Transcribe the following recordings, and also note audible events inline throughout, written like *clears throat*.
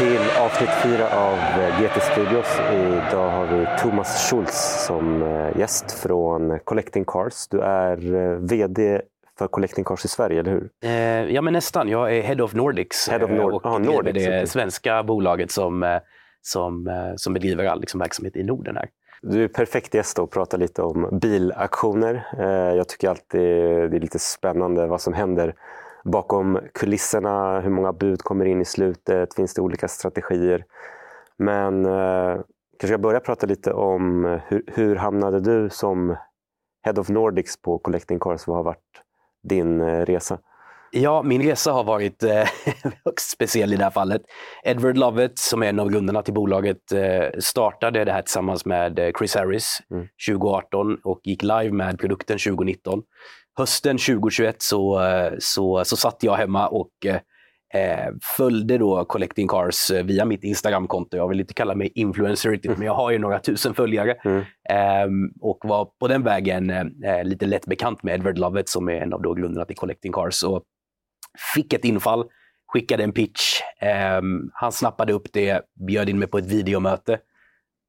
till avsnitt fyra av eh, GT Studios. Idag har vi Thomas Schultz som eh, gäst från Collecting Cars. Du är eh, VD för Collecting Cars i Sverige, eller hur? Eh, ja, men nästan. Jag är Head of Nordics Head of Nord- och ah, Nordics, det okej. svenska bolaget som, som, som bedriver all liksom, verksamhet i Norden. här. Du är perfekt gäst att prata lite om bilaktioner. Jag tycker alltid det är lite spännande vad som händer bakom kulisserna. Hur många bud kommer in i slutet? Finns det olika strategier? Men eh, kanske jag börjar prata lite om hur, hur hamnade du som Head of Nordics på Collecting Cars? Vad har varit din eh, resa? Ja, min resa har varit eh, *laughs* högst speciell i det här fallet. Edward Lovett, som är en av grundarna till bolaget, eh, startade det här tillsammans med eh, Chris Harris Mm. 2018 och gick live med produkten 2019. Hösten 2021 så, eh, så, så satt jag hemma och eh, eh, följde då Collecting Cars eh, via mitt Instagramkonto. Jag vill inte kalla mig influencer riktigt, men jag har ju några tusen följare. Mm. Ehm, och var på den vägen eh, lite lätt bekant med Edward Lovett som är en av då grundarna till Collecting Cars. Och fick ett infall, skickade en pitch. Ehm, han snappade upp det, bjöd in mig på ett videomöte.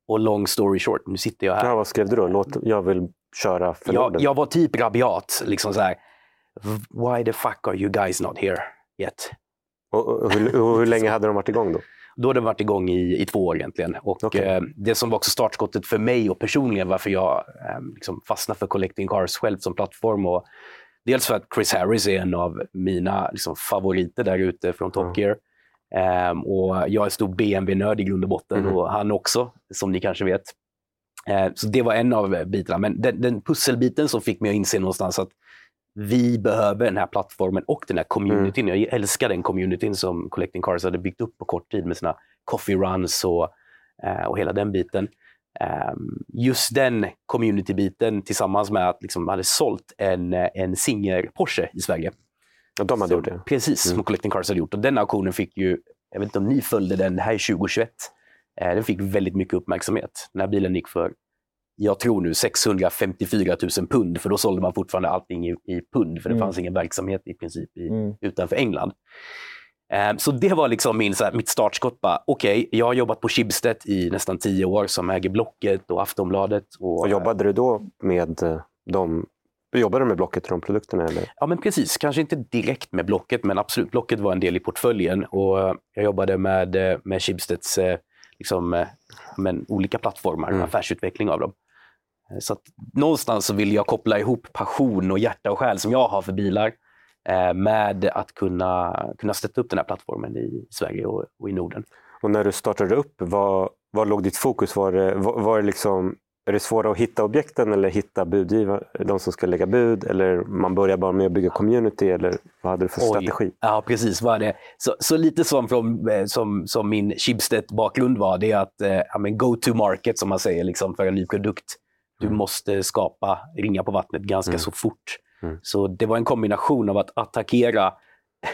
Och long story short, nu sitter jag här. Ja, vad skrev du då? Låt, jag vill köra för jag, jag var typ rabiat. Liksom så här, Why the fuck are you guys not here yet? Och, och, hur, och hur länge hade de varit igång då? Då hade det varit igång i, i två år egentligen. Och Okej. eh, Det som var också startskottet för mig och personligen varför jag eh, liksom fastnade för Collecting Cars själv som plattform. Och dels för att Chris Harris är en av mina liksom, favoriter där ute från Top Mm. Gear. Ehm, och jag är stor BMW-nörd i grund och botten Mhm. och han också, som ni kanske vet. Eh, så det var en av eh, bitarna. Men den, den pusselbiten som fick mig att inse någonstans att vi behöver den här plattformen och den här communityn. Jag älskar den communityn som Collecting Cars hade byggt upp på kort tid med sina coffee runs och, eh, och hela den biten. Ehm, just den community-biten tillsammans med att liksom hade sålt en, en Singer Porsche i Sverige. Ja, de hade Som- gjort det. Precis, Mm. som Collecting Cars hade gjort. Och den auktionen fick ju, jag vet inte om ni följde den, det här är 2021. Eh, den fick väldigt mycket uppmärksamhet. Den här bilen gick för, jag tror nu 654 000 pund, för då sålde man fortfarande allting i, i pund, för det Mm. fanns ingen verksamhet i princip i, Mm. utanför England. Eh, Så det var liksom min, så här, mitt startskott. Okej, jag har jobbat på Schibsted i nästan tio år som äger Blocket och Aftonbladet. Och, Och jobbade du då med eh, de Jobbade du med Blocket och de produkterna? Eller? Ja, men precis. Kanske inte direkt med Blocket, men absolut. Blocket var en del i portföljen. Och jag jobbade med, med Schibsteds liksom, eh, men, olika plattformar, Mm. affärsutveckling av dem. Eh, Så att någonstans så vill jag koppla ihop passion och hjärta och själ som jag har för bilar eh, med att kunna, kunna stötta upp den här plattformen i Sverige och, och i Norden. Och när du startade upp, vad, vad låg ditt fokus? Var det, var, var det liksom, är det svårare att hitta objekten eller hitta budgivare, de som ska lägga bud? Eller man börjar bara med att bygga community? Eller vad hade du för Oj. strategi? Ja, precis. Vad det? Så, så lite som, från, eh, som, som min Schibsted-bakgrund var, det är att eh, ja, men go to market, som man säger, liksom, för en ny produkt. Du Mm. måste skapa ringa på vattnet ganska Mm. så fort. Mm. Så det var en kombination av att attackera,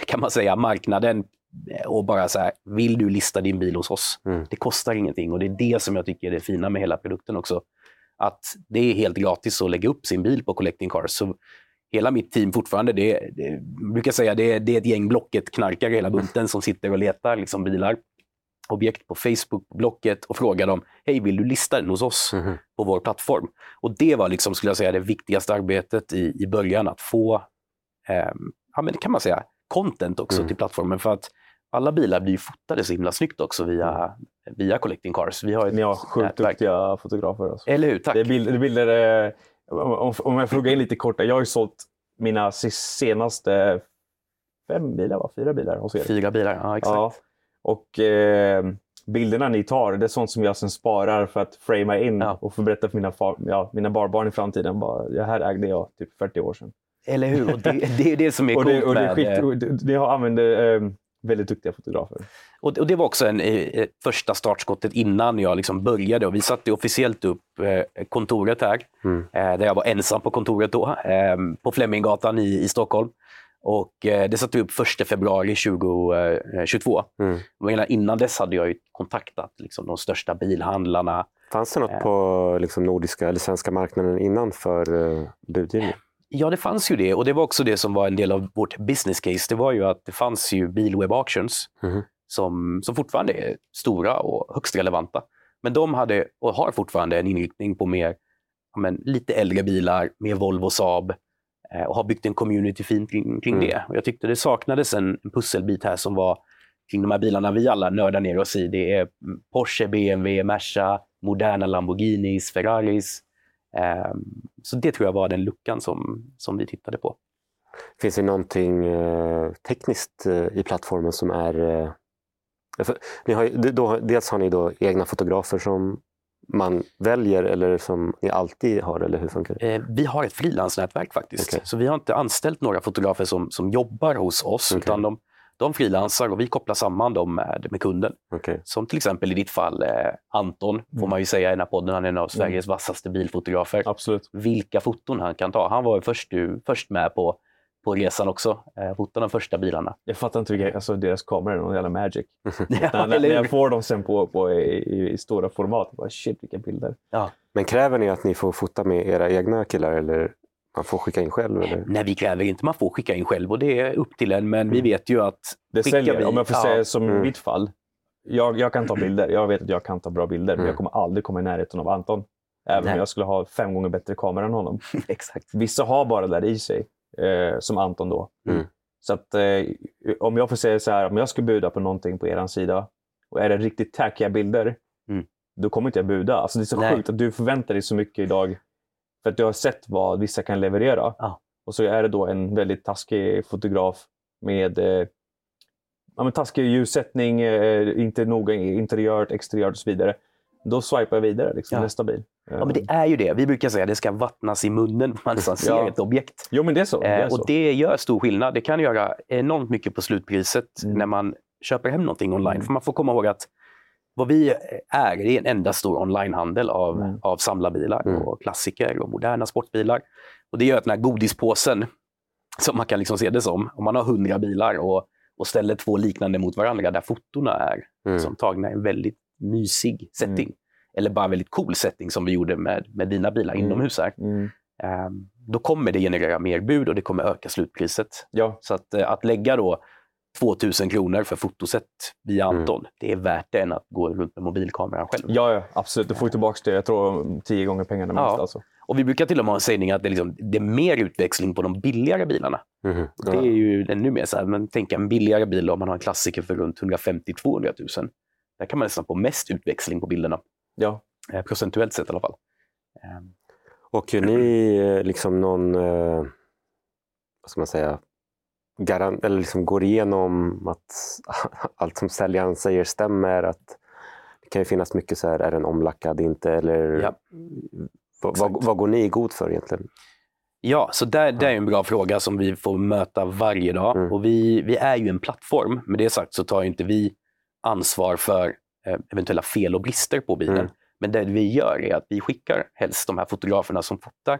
kan man säga, marknaden eh, och bara så här, vill du lista din bil hos oss? Mm. Det kostar ingenting och det är det som jag tycker är det fina med hela produkten också. Att det är helt gratis att lägga upp sin bil på Collecting Cars. Så hela mitt team fortfarande, det, det brukar säga det det är ett gäng Blocket-knarkare hela bunten som sitter och letar liksom, bilar, objekt på Facebook, på Blocket och frågar dem, hej vill du lista den hos oss Mhm. på vår plattform? Och det var liksom, skulle jag säga, det viktigaste arbetet i, i början, att få, ehm, ja men det kan man säga, content också Mm. till plattformen. För att alla bilar blir ju fotade så himla snyggt också via, via Collecting Cars. Vi har ett Ni har sjukt nätverk. duktiga fotografer. Alltså. Eller hur? Tack. Det är bilder, det bilder eh, om, om jag frågar in lite kort. Jag har ju sålt mina senaste fem bilar, va? fyra bilar hos er. Fyra bilar, ja exakt. Ja. Och eh, bilderna ni tar, det är sånt som jag sen sparar för att framea in Ja. och få berätta för mina, far, ja, mina barbarn i framtiden. Bara, det här ägde jag typ 40 år sedan. Eller hur? Och det, det är det som är Och coolt det, och det skit, eh, och det- ni har använt eh, väldigt duktiga fotografer. Och, och det var också en, eh, första startskottet innan jag liksom började. Och vi satte officiellt upp eh, kontoret här, Mm. eh, där jag var ensam på kontoret då, eh, på Fleminggatan i, i Stockholm. Och eh, det satte vi upp 1 februari 2022. Mm. Och redan innan dess hade jag kontaktat liksom, de största bilhandlarna. Fanns det något Eh. på liksom, nordiska eller svenska marknaden innan för budgivning? Ja, det fanns ju det. Och det var också det som var en del av vårt business case. Det var ju att det fanns ju bilweb auctions. Mhm. som, som fortfarande är stora och högst relevanta. Men de hade och har fortfarande en inriktning på mer, men, lite äldre bilar, mer Volvo Saab eh, och har byggt en community fint kring, kring Mm. det. Och jag tyckte det saknades en, en pusselbit här som var kring de här bilarna vi alla nördar ner oss i. Det är mm, Porsche, BMW, Merca, moderna Lamborghinis, Ferraris. Ehm, så det tror jag var den luckan som, som vi tittade på. Finns det någonting eh, tekniskt eh, i plattformen som är... Eh, för, ni har, då, dels har ni då egna fotografer som man väljer eller som ni alltid har, eller hur funkar det? Vi har ett frilansnätverk faktiskt. Okej. Så vi har inte anställt några fotografer som, som jobbar hos oss, Okej. utan de, de frilansar och vi kopplar samman dem med, med kunden. Okej. Som till exempel i ditt fall eh, Anton, får Mm. man ju säga i den här podden. Han är en av Sveriges vassaste bilfotografer. Absolut. Vilka foton han kan ta. Han var ju först, du, först med på, på resan också. Eh, fotade de första bilarna. Jag fattar inte vilka, alltså deras kameror är någon jävla magic. *laughs* Ja, när, när, jag får dem sen på, på i, i, stora format, bara shit vilka bilder. Men kräver ni att ni får fota med era egna killar eller man får skicka in själv? Eller? Nej, vi kräver inte. Man får skicka in själv och det är upp till en. Men vi Mm. vet ju att Det säljer, vi- om jag får ja. säga som i Mm. mitt fall. Jag, jag kan ta bilder. Jag vet att jag kan ta bra bilder, men Mm. jag kommer aldrig komma i närheten av Anton. Även Nej. om jag skulle ha fem gånger bättre kamera än honom. *laughs* exakt. Vissa har bara det där i sig, eh, som Anton då. Mm. Så att eh, om jag får säga så här, om jag ska buda på någonting på er sida och är det riktigt tackiga bilder, Mm. då kommer inte jag buda. Alltså det är så Nej. sjukt att du förväntar dig så mycket idag för att du har sett vad vissa kan leverera. Ja. Och så är det då en väldigt taskig fotograf med eh, ja, men taskig ljussättning, eh, inte noga interiört, exteriört och så vidare. Då swipar jag vidare, liksom, Ja. nästa bil. Ja, men det är ju det. Vi brukar säga att det ska vattnas i munnen man nästan *laughs* ser Ja. ett objekt. Jo, men det är så. Det är Eh, så. och det gör stor skillnad. Det kan göra enormt mycket på slutpriset Mm. när man köper hem någonting online. Mm. För man får komma ihåg att vad vi är, det är en enda stor onlinehandel av, Mm. av samlarbilar Mm. och klassiker och moderna sportbilar. Och det gör att den här godispåsen, som man kan liksom se det som, om man har hundra bilar och, och ställer två liknande mot varandra där fotona är Mm. som tagna i en väldigt mysig setting. Eller bara väldigt cool setting som vi gjorde med, med dina bilar Mm. inomhus här. Mm. Ehm, då kommer det generera mer bud och det kommer öka slutpriset. Ja, Så att, eh, att lägga då 2000 kronor för fotoset via Mm. Anton, det är värt det än att gå runt med mobilkameran själv. ja, ja, absolut. Du får tillbaka det. Jag tror tio gånger pengarna Ja. minst. Alltså. Och vi brukar till och med ha en sägning att det är, liksom, det är mer utväxling på de billigare bilarna. Mhm. Det är ju ännu mer så här, men tänk en billigare bil om man har en klassiker för runt 150-200 000. Där kan man nästan få mest utväxling på bilderna, Ja. eh, procentuellt sett i alla fall. Ehm, Och ni eh, liksom någon, eh, vad ska man säga, garant, eller liksom går igenom att *laughs* allt som säljaren säger stämmer? Att det kan ju finnas mycket så här, är den omlackad inte? Eller Ja. vad, vad, vad går ni i god för egentligen? Ja, så där, det är en bra fråga som vi får möta varje dag. Mm. Och vi, vi är ju en plattform. Med det sagt så tar inte vi ansvar för eh, eventuella fel och brister på bilen. Mm. Men det vi gör är att vi skickar helst de här fotograferna som fotar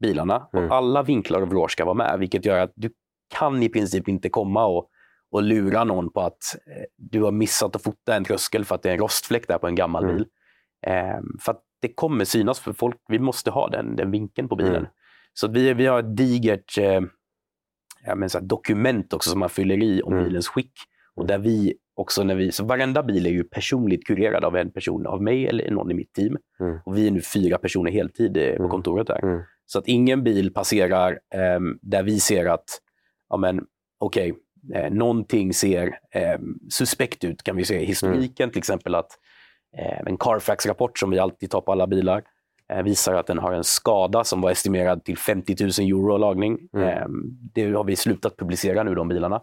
bilarna. Mm. Och alla vinklar och vrår ska vara med, vilket gör att du kan i princip inte komma och, och lura någon på att eh, du har missat att fota en tröskel för att det är en rostfläck där på en gammal Mm. bil. Eh, för att det kommer synas för folk. Vi måste ha den, den vinkeln på bilen. Mm. Så vi, vi har ett digert eh, ja, men så dokument också som man fyller i om Mm. bilens skick. Och där vi också när vi, så varenda bil är ju personligt kurerad av en person, av mig eller någon i mitt team. Mm. Och vi är nu fyra personer heltid eh, på Mm. kontoret där. Mm. Så att ingen bil passerar ehm, där vi ser att, ja men okej, eh, någonting ser ehm, suspekt ut kan vi se i historiken. Till exempel att eh, en Carfax-rapport som vi alltid tar på alla bilar eh, visar att den har en skada som var estimerad till 50 000 euro lagning. Mm. Ehm, det har vi slutat publicera nu, de bilarna.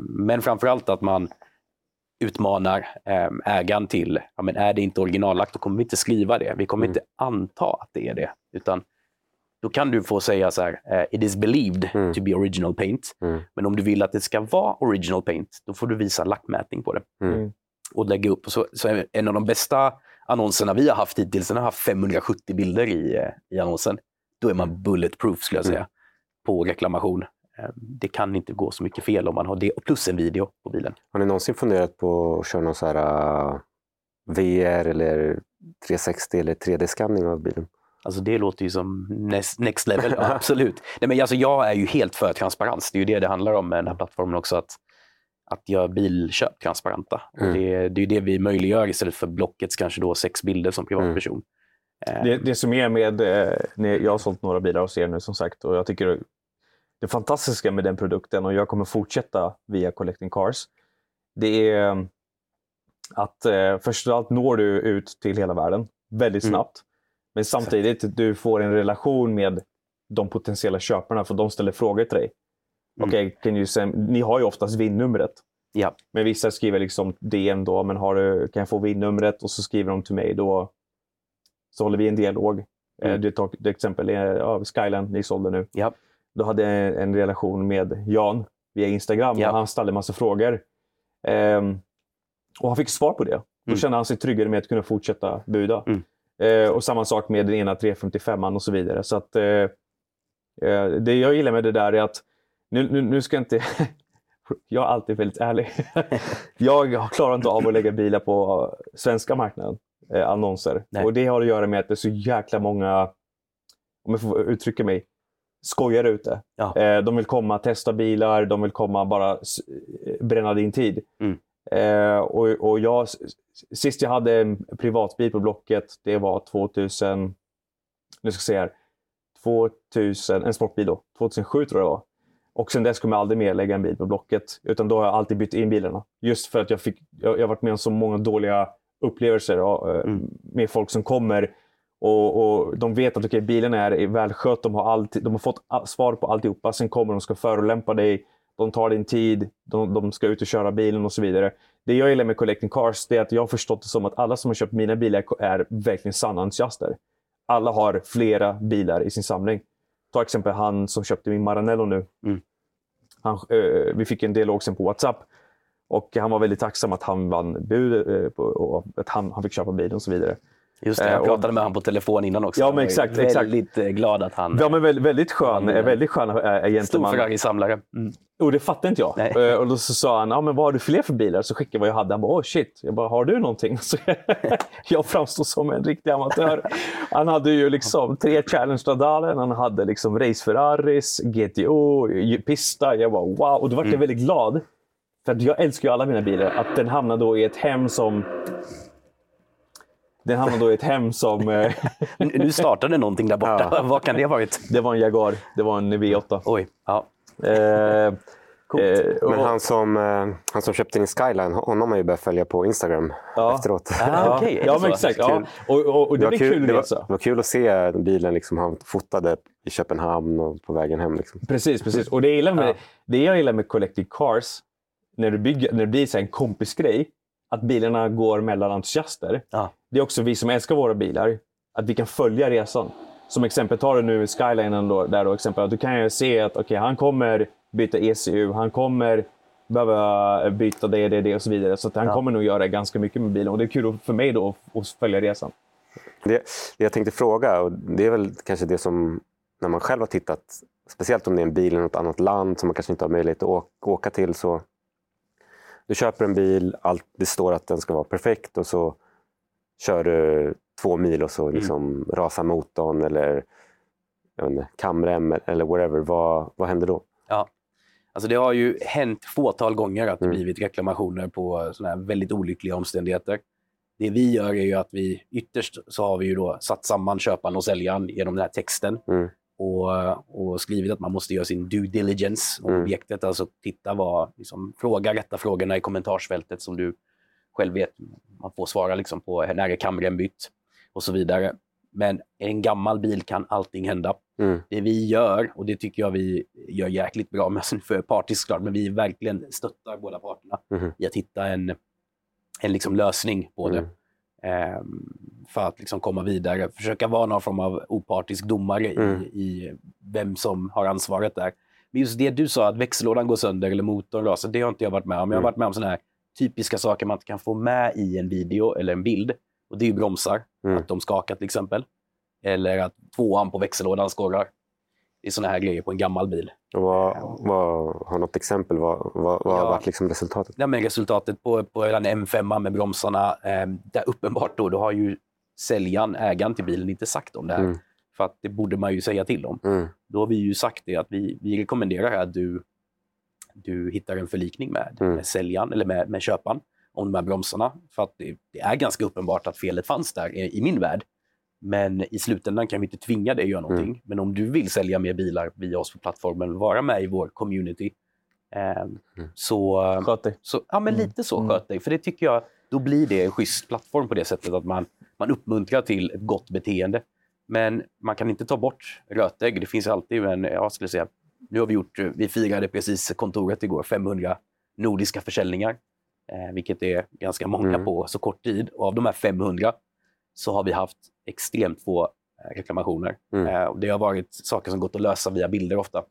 Men framförallt att man utmanar ägaren till, ja, men är det inte originallagt, då kommer vi inte skriva det. Vi kommer Mm. inte anta att det är det. Utan då kan du få säga så här, eh, it is believed Mm. to be original paint. Mm. Men om du vill att det ska vara original paint, då får du visa lackmätning på det. Mm. Och lägga upp. Så, så en av de bästa annonserna vi har haft hittills, den har haft 570 bilder i, eh, i annonsen. Då är man bulletproof skulle jag Mm. säga, på reklamation. Eh, Det kan inte gå så mycket fel om man har det, och plus en video på bilen. Har ni någonsin funderat på att köra någon så här uh, VR eller 360 eller 3D-skanning av bilen? Alltså det låter ju som next, next level, ja, *laughs* absolut. Nej, men alltså jag är ju helt för transparens, det är ju det det handlar om med den här plattformen också. Att att göra bilköp transparenta. Mm. Det, det är det vi möjliggör istället för Blockets kanske då sex bilder som privatperson. Eh, Det, det som är med, eh, jag har sålt några bilar hos er nu som sagt och jag tycker det fantastiska med den produkten och jag kommer fortsätta via Collecting Cars. Det är att eh, först och allt når du ut till hela världen väldigt Mm. Men samtidigt du får en relation med de potentiella köparna för de ställer frågor till dig. Mm. You send- ni har ju oftast vinnumret. Ja. Men vissa skriver liksom DM då, men har du, kan jag få vinnumret? Och så skriver de till mig. Då så håller vi en dialog. Mm. Eh, Det, tar, det exempel är ja, Skyline, ni sålde nu. Ja. Då hade jag en relation med Jan via Instagram Ja. och han ställde en massa frågor. Ehm, och han fick svar på det. Då Mm. kände han sig tryggare med att kunna fortsätta buda. Mm. Eh, och samma sak med den ena 355 och så vidare. Så att, eh, eh, det jag gillar med det där är att nu, nu, nu ska jag inte... *laughs* jag är alltid väldigt ärlig. *laughs* jag klarar inte av att lägga bilar på svenska marknaden, eh, annonser. Nej. Och det har att göra med att det är så jäkla många, om jag får uttrycka mig, skojare ute. Ja. Eh, de vill komma, testa bilar, de vill komma bara bränna din tid. Mm. Eh, och, och jag, sist jag hade en privatbil på Blocket, det var 2000, nu ska jag se här, 2000, en sportbil då, 2007 tror jag det var. Och sen dess kommer jag aldrig mer lägga en bil på Blocket, utan då har jag alltid bytt in bilarna. Just för att jag, fick, jag, jag har varit med om så många dåliga upplevelser ja, eh, Mm. med folk som kommer och, och de vet att okay, bilen är välskött, de har, alltid, de har fått svar på alltihopa. Sen kommer de och ska förolämpa dig, de tar din tid, de, de ska ut och köra bilen och så vidare. Det jag gillar med Collecting Cars är att jag har förstått det som att alla som har köpt mina bilar är verkligen sanna entusiaster. Alla har flera bilar i sin samling. Ta exempel han som köpte min Maranello nu. Mm. Han, eh, vi fick en dialog sen på WhatsApp. Och han var väldigt tacksam att han vann bud eh, på, och att han, han fick köpa bilen och så vidare. Just det, Eh, jag och- pratade med honom på telefon innan också. Ja, men exakt, väldigt exakt. eh, glad att han... Ja, men väldigt, väldigt skön, eh, väldigt skön äh, Stor gentleman. Ferrari-samlare. Mm. Och det fattade inte jag. Nej. Eh, Och då så sa han, ja, men vad har du fler för bilar? Så skickade jag vad jag hade. Han bara, oh shit. Jag bara, har du någonting? *laughs* Så jag framstod som en riktig amatör. Han hade ju liksom tre Challenge Stradalen, han hade liksom Race Ferraris, GTO, Pista. Jag bara, wow. Och då var jag Mm. väldigt glad. För jag älskar ju alla mina bilar. Att den hamnar då i ett hem som... Den hamnar då i ett hem som... eh, *laughs* Nu- startade någonting där borta. Ja. *laughs* Vad kan det ha varit? det var en Jaguar. Det var en V8. Oj. Ja. Eh, Coolt. eh, Men han som, eh, han som köpte din Skyline, honom har ju börjat följa på Instagram Ja. efteråt. Ah, det ja, men exakt. Ja. Kul. Och, och, och det, var blir kul det, var, det var kul att se bilen liksom, han fotade i Köpenhamn och på vägen hem. Liksom. Precis, precis. Och det, jag gillar med, Ja. det jag gillar med Collective Cars, när, du bygger, när det blir så här en kompisgrej, att bilarna går mellan entusiaster. Ja. Det är också vi som älskar våra bilar, att vi kan följa resan. Som exempel, tar du nu Skylinen då, där då, exempel, du kan ju se att okay, han kommer byta ECU, han kommer behöva byta det, det, det och så vidare. Så han Ja. kommer nog göra ganska mycket med bilen och det är kul för mig då att- följa resan. Det, det jag tänkte fråga, och det är väl kanske det som, när man själv har tittat, speciellt om det är en bil i något annat land som man kanske inte har möjlighet att åka till. så Du köper en bil, allt, det står att den ska vara perfekt och så kör du två mil och så liksom rasar motorn eller inte, kamrem eller whatever. Vad, vad händer då? Ja. Alltså det har ju hänt fåtal gånger att det Mm. blivit reklamationer på såna här väldigt olyckliga omständigheter. Det vi gör är ju att vi ytterst så har vi ju då satt samman köparen och säljaren genom den här texten Mm. Och, och skrivit att man måste göra sin due diligence om Mm. objektet. Alltså titta vad, liksom, fråga rätta frågorna i kommentarsfältet som du själv vet. Man får svara liksom på när är kamren bytt och så vidare. Men i en gammal bil kan allting hända Mm. det vi gör, och det tycker jag vi gör jäkligt bra, *laughs* men sen för partisk klart, men vi verkligen stöttar båda parterna Mhm. i att hitta en, en liksom lösning på det. Mm. Ehm, för att liksom komma vidare. Försöka vara någon form av opartisk domare Mm. i, i vem som har ansvaret där. Men just det du sa, att växellådan går sönder eller motorn rasar, det har inte jag varit med om. Jag har Mm. varit med om sådana här typiska saker man inte kan få med i en video eller en bild. Och det är ju bromsar, Mm. att de skakar till exempel. Eller att tvåan på växellådan skorrar. Det är sådana här grejer på en gammal bil. Vad, vad, har något exempel? Vad, vad, vad har Ja. varit liksom resultatet? Ja, men resultatet på, på den M5 med bromsarna, eh, där uppenbart då, då har ju säljaren, ägaren till bilen, inte sagt om det här. Mm. För att det borde man ju säga till om. Mm. Då har vi ju sagt det att vi, vi rekommenderar att du, du hittar en förlikning med, Mm. med säljaren eller med, med köparen om de här bromsarna. För att det, det är ganska uppenbart att felet fanns där i, i min värld. Men i slutändan kan vi inte tvinga dig att göra någonting. Mm. Men om du vill sälja mer bilar via oss på plattformen, vara med i vår community, eh, så, Sköt dig. så ja, men Mm. lite så Mm. sköt dig. För det tycker jag, då blir det en schysst plattform på det sättet att man, man uppmuntrar till ett gott beteende. Men man kan inte ta bort rötägg. Det finns alltid en, jag skulle säga, nu har vi gjort, vi firade precis kontoret igår, 500 nordiska försäljningar. Eh, vilket är ganska många Mm. på så kort tid. Och av de här 500 så har vi haft extremt få eh, reklamationer. Mm. Eh, och det har varit saker som gått att lösa via bilder ofta.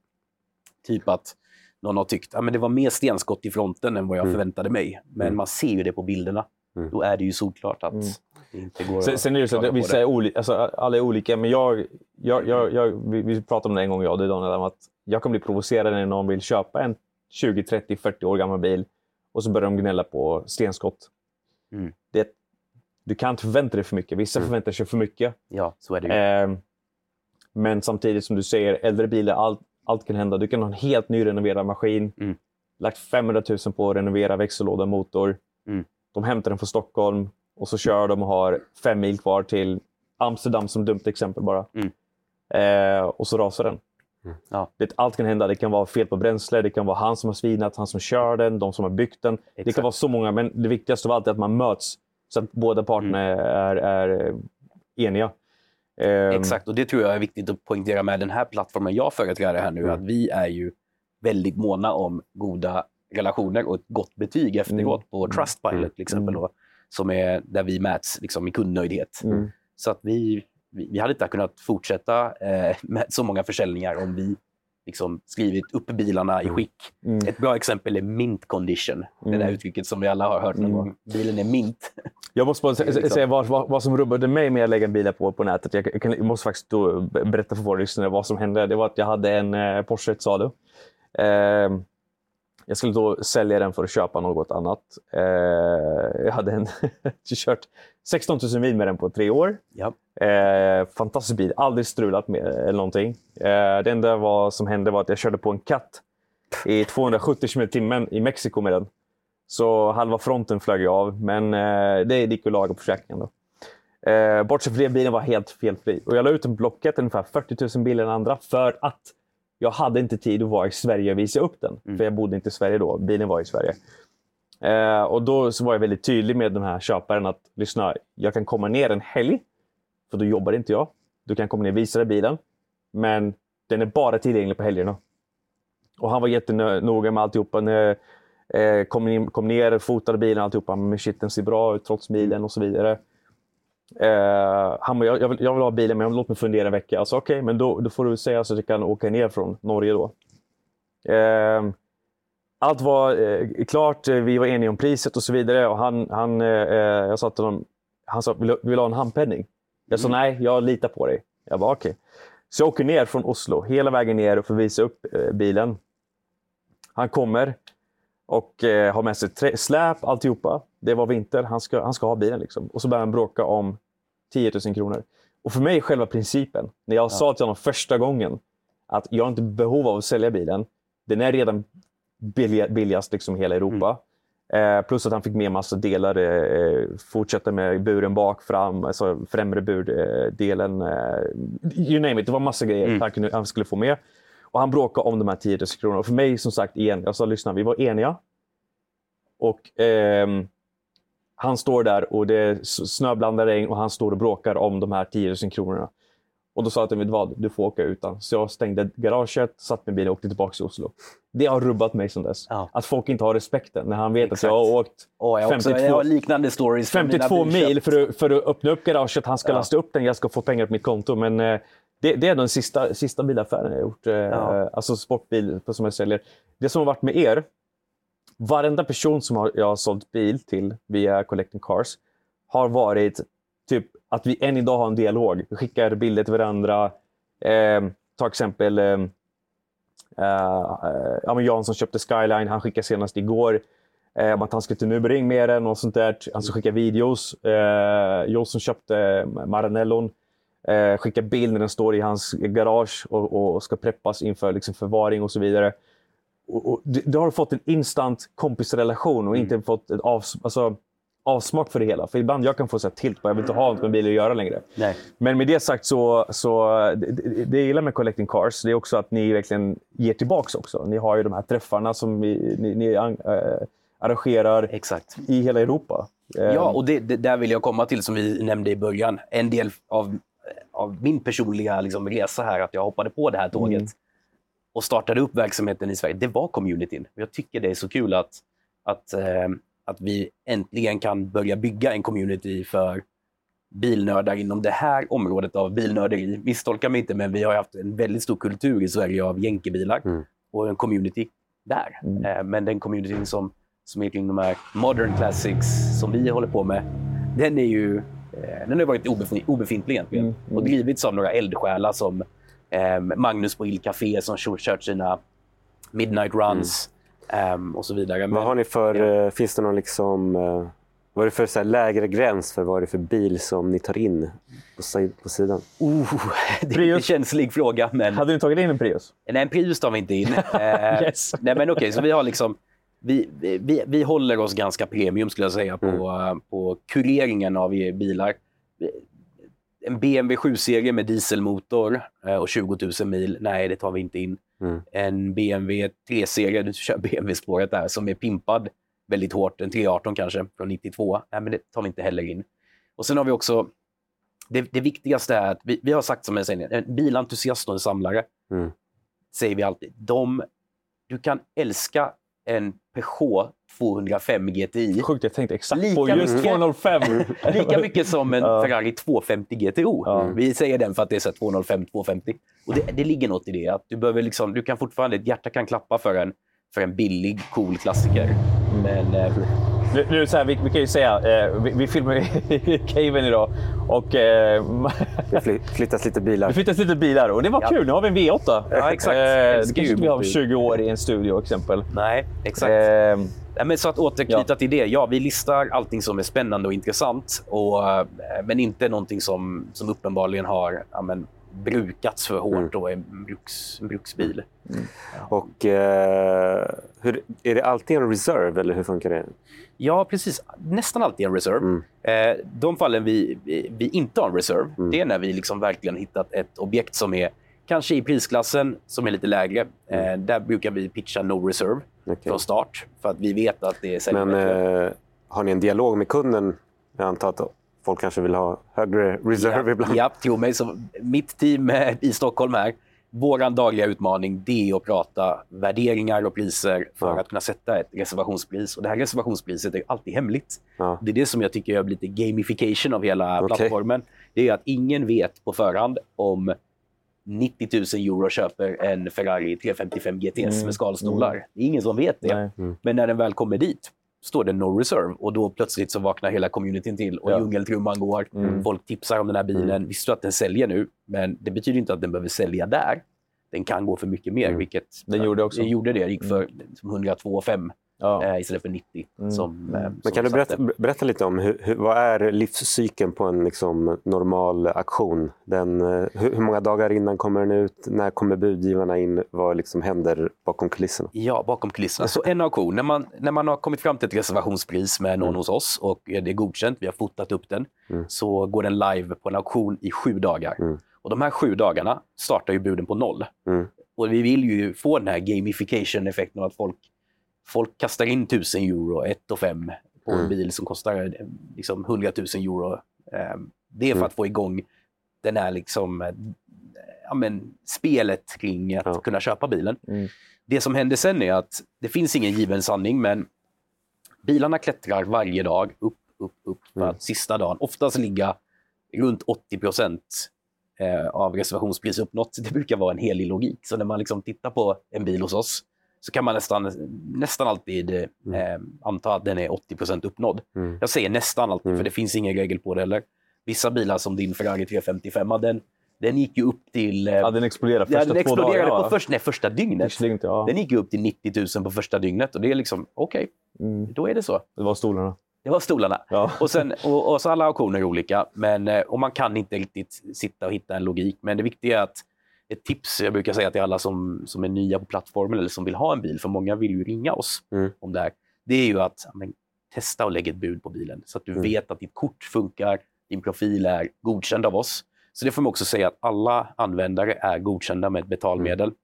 Typ att någon har tyckt att men det var mer stenskott i fronten än vad jag Mm. förväntade mig. Men Mm. man ser ju det på bilderna. Mm. Då är det ju solklart att Mm. Inte går Sen, sen är det så att vissa är olika, alltså, alla är olika, men jag, jag, jag, jag, vi, vi pratade om det en gång jag och Daniel, om att jag kan bli provocerad när någon vill köpa en 20, 30, 40 år gammal bil och så börjar de gnälla på stenskott. Mm. Det, du kan inte förvänta dig för mycket. Vissa Mm. förväntar sig för mycket. Ja, så är det. Ehm, men samtidigt som du säger, äldre bilar, allt, allt kan hända. Du kan ha en helt ny renoverad maskin. Mm. Lagt 500 000 på att renovera växellåda, motor. Mm. De hämtar den från Stockholm och så kör de och har fem mil kvar till Amsterdam som dumt exempel bara. Mm. Eh, och så rasar den. Mm. Ja. Det, allt kan hända. Det kan vara fel på bränsle, det kan vara han som har svinat, han som kör den, de som har byggt den. Det Exakt. kan vara så många, men det viktigaste av allt är att man möts så att båda parterna Mm. är, är eh, eniga. Ehm, Exakt, och det tror jag är viktigt att poängtera med den här plattformen jag företräder här nu, Mm. att vi är ju väldigt måna om goda relationer och ett gott betyg efteråt på Trustpilot Mm. till exempel, Mm. då, som är där vi mäts liksom, i kundnöjdhet. Mm. Så att vi, vi, vi hade inte kunnat fortsätta eh, *laughs* med så många försäljningar om vi liksom, skrivit upp bilarna i Mm. skick. Mm. Ett bra exempel är mint condition, det där Mm. uttrycket som vi alla har hört någon Mm. gång. Bilen är mint. Jag måste bara *laughs* Liksom. säga vad, vad, vad som rubbade mig med att lägga bilar på, på nätet. Jag, kan- jag måste faktiskt berätta för våra lyssnare vad som hände. Det var att jag hade en eh, Porsche salu. Eh, jag skulle då sälja den för att köpa något annat. Eh, jag hade en kört 16 000 mil med den på tre år. Ja. Eh, fantastisk bil, aldrig strulat med eller någonting. Eh, det enda var, som hände var att jag körde på en katt i 270 km i timmen i Mexiko med den. Så halva fronten flög av, men eh, det gick att laga på försäkringen. Då. Eh, bortsett från det, bilen var helt felfri. Och jag la ut en Blocket, ungefär 40 000 bilar än andra, för att jag hade inte tid att vara i Sverige och visa upp den. Mm. För jag bodde inte i Sverige då, bilen var i Sverige. Eh, och då så var jag väldigt tydlig med den här köparen att lyssna, jag kan komma ner en helg, för då jobbar inte jag. Du kan komma ner och visa dig bilen, men den är bara tillgänglig på helgerna. Och han var jättenoga med alltihopa. När, eh, kom, kom ner, fotade bilen och alltihopa. Men shit, den ser bra ut trots bilen och så vidare. Eh, han bara, jag, jag, vill, jag vill ha bilen men låt mig fundera en vecka. Alltså, Okej, men då, då får du säga så att jag kan åka ner från Norge då. Eh, allt var eh, klart, vi var eniga om priset och så vidare. Och han, han, eh, jag sa till honom, han sa, vill, vill du ha en handpenning? Jag sa nej, jag litar på dig. Jag bara okej. Så jag åker ner från Oslo, hela vägen ner och får visa upp eh, bilen. Han kommer och eh, har med sig trä- släp, alltihopa. Det var vinter, han ska, han ska ha bilen. Liksom. Och så börjar han bråka om 10 000 kronor. Och för mig, själva principen, när jag sa till honom första gången att jag har inte behov av att sälja bilen. Den är redan billig, billigast liksom i hela Europa. Eh, plus att han fick med massa delar, eh, fortsätta med buren bak, fram, alltså främre burdelen. Eh, you name it, det var massa grejer Mm. han, kunde, han skulle få med. Och han bråkade om de här 10 000 kronorna. Och för mig, som sagt, igen, jag sa lyssna, vi var eniga. Och ehm, han står där och det är snöblandad regn och han står och bråkar om de här 10 000 kronorna. Och då sa jag till mig, vad, du får åka utan. Så jag stängde garaget, satt med bilen och åkte tillbaka till Oslo. Det har rubbat mig sedan dess. Ja. Att folk inte har respekten när han vet Exakt. att jag har åkt Åh, jag, har också, 52 jag har liknande stories. från mina 52 bilköp. mil för att, för att öppna upp garaget. Han ska Ja. lasta upp den, jag ska få pengar på mitt konto. Men eh, det, det är den sista, sista bilaffären jag har gjort. Eh, Ja. Alltså sportbil som jag säljer. Det som har varit med er, varenda person som jag har sålt bil till via Collecting Cars har varit typ att vi än idag har en dialog. Vi skickar bilder till varandra. Eh, ta exempel eh, eh, ja, men Jan som köpte Skyline, han skickade senast igår eh, att han ska till Nürburgring med den och sånt där. Han ska skicka videos. Eh, jag som köpte Maranellon eh, skickar bild när den står i hans garage och, och ska preppas inför liksom, förvaring och så vidare och, och, du, du har fått en instant kompisrelation och inte fått ett av, alltså, avsmak för det hela. För ibland jag kan få så här tilt jag vill inte ha något med bilar att göra längre. Nej. Men med det sagt så, så det, det jag gillar med Collecting Cars det är också att ni verkligen ger tillbaks också. Ni har ju de här träffarna som ni, ni, ni äh, arrangerar Exakt. i hela Europa. Eh, Ja, och det, det, där vill jag komma till som vi nämnde i början. En del av, av min personliga liksom, resa här, att jag hoppade på det här tåget Mm. Och startade upp verksamheten i Sverige, det var communityn. Jag tycker det är så kul att, att, eh, att vi äntligen kan börja bygga en community för bilnördar inom det här området av bilnörderi. Misstolka mig inte, men vi har haft en väldigt stor kultur i Sverige av jänkebilar Mm. och en community där. Mm. Eh, Men den communityn som, som är kring de här modern classics som vi håller på med, den är ju eh, den har varit obefin- obefintlig egentligen. Mm, mm. Och drivits av några eldsjälar som Magnus på Il Café som kör- kört sina midnight runs eh, och så vidare. Men, Vad har ni för, Ja. eh, finns det någon liksom, eh, vad är det för så här, lägre gräns för vad är det för bil som ni tar in på, si- på sidan? oh, *laughs* det är en känslig fråga. Men, Hade ni tagit in en Prius? Nej, en Prius tar vi inte in. *laughs* Eh, Yes. Nej, men okej, så vi har liksom... Vi, vi, vi håller oss ganska premium skulle jag säga på, eh, på kureringen av bilar. En BMW 7-serie med dieselmotor eh, och 20 000 mil, nej det tar vi inte in. Mm. En BMW 3-serie, du kör BMW-spåret där, som är pimpad väldigt hårt, en 318 kanske, från 92. Nej, men det tar vi inte heller in. Och sen har vi också, det, det viktigaste är att vi, vi har sagt som jag säger, en bilentusiast och en samlare, Mm. säger vi alltid, de, du kan älska en Peugeot 205 GTI Sjukt, jag tänkte exakt Lika på just mycket. 205. *laughs* lika mycket som en. Ferrari 250 GTO. Ja. Vi säger den för att det är så här 205, 250. Och det, det ligger något i det. Att du, behöver liksom, du kan fortfarande, ett hjärta kan klappa för en, för en billig, cool klassiker. Men eh, Nu, nu så här, vi, vi kan ju säga, eh, vi, vi filmar i *laughs* caven idag och eh, *laughs* Det fly- flyttas lite bilar. det flyttas lite bilar och det var Ja. kul. Nu har vi en V8. Ja, exakt. Eh, det kanske vi har om motorbil. 20 år i en studio exempel. nej, exakt. Eh, men så att återknyta till det. Ja, vi listar allting som är spännande och intressant. Och, eh, men inte någonting som, som uppenbarligen har ja, men, brukats för hårt Mm. och är en, bruks, bruksbil. Och eh, hur, är det alltid en reserve eller hur funkar det? Ja, precis. Nästan alltid en reserve. Mm. Eh, de fallen vi, vi, vi inte har en reserve, Mm. det är när vi liksom verkligen hittat ett objekt som är kanske i prisklassen som är lite lägre. Eh, där brukar vi pitcha no reserve Okej. från start för att vi vet att det säljer Men bättre. eh, har ni en dialog med kunden? Jag antar att folk kanske vill ha högre reserve ibland. Ja, tro mig. Så mitt team i Stockholm här, vår dagliga utmaning det är att prata värderingar och priser för Ja. att kunna sätta ett reservationspris. Och det här reservationspriset är alltid hemligt. Ja. Det är det som jag tycker gör lite gamification av hela Okej. plattformen. Det är att ingen vet på förhand om 90 000 euro köper en Ferrari 355 GTS Mm. med skalstolar. Det är ingen som vet det. nej. Men när den väl kommer dit står det no reserve och då plötsligt så vaknar hela communityn till och Ja. djungeltrumman går. Mm. Folk tipsar om den här bilen. Visst du att den säljer nu, men det betyder inte att den behöver sälja där. Den kan gå för mycket mer, Mm. vilket Den gjorde också. Den gjorde det. Den gick för 102,5 Ja. eh, istället för 90. Mm. Som, eh, Men som kan du berätta, berätta lite om hur, hur, vad är livscykeln på en liksom, normal aktion? Den, eh, hur, hur många dagar innan kommer den ut? När kommer budgivarna in? Vad liksom händer bakom kulisserna? Ja, bakom kulisserna. Så en auktion, när man, när man har kommit fram till ett reservationspris med någon Mm. hos oss och det är godkänt, vi har fotat upp den, Mm. så går den live på en auktion i sju dagar. Och de här sju dagarna startar ju buden på noll. Mm. Och vi vill ju få den här gamification-effekten att folk, folk kastar in 1000 euro, 1 och 5 på en Mm. bil som kostar eh, liksom 100 000 euro. Eh, Det är för Mm. att få igång den här liksom, eh, ja, men, spelet kring att Ja. kunna köpa bilen. Mm. Det som händer sen är att det finns ingen given sanning, men bilarna klättrar varje dag upp, upp, upp för Mm. att sista dagen oftast ligga runt 80 procent eh, av reservationspris uppnått. Det brukar vara en helig logik. Så när man liksom tittar på en bil hos oss så kan man nästan, nästan alltid eh, anta att den är 80 procent uppnådd. Mm. Jag säger nästan alltid, Mm. för det finns ingen regel på det heller. Vissa bilar som din Ferrari 355, den, den gick ju upp till... Eh, Ja, den exploderade ja, första den två exploderade på va? först, nej, första dygnet. Första dygnet, ja. Den gick ju upp till 90 000 på första dygnet och det är liksom, okej, Mm. då är det så. Det var stolarna. Det var stolarna. Ja. Och, sen, och, och så alla auktioner är olika, men, eh, och man kan inte riktigt sitta och hitta en logik. Men det viktiga är att ett tips jag brukar säga till alla som, som är nya på plattformen eller som vill ha en bil, för många vill ju ringa oss Mm. om det här, det är ju att men, testa och lägga ett bud på bilen så att du Mm. vet att ditt kort funkar, din profil är godkänd av oss. Så det får man också säga att alla användare är godkända med ett betalmedel. Mm.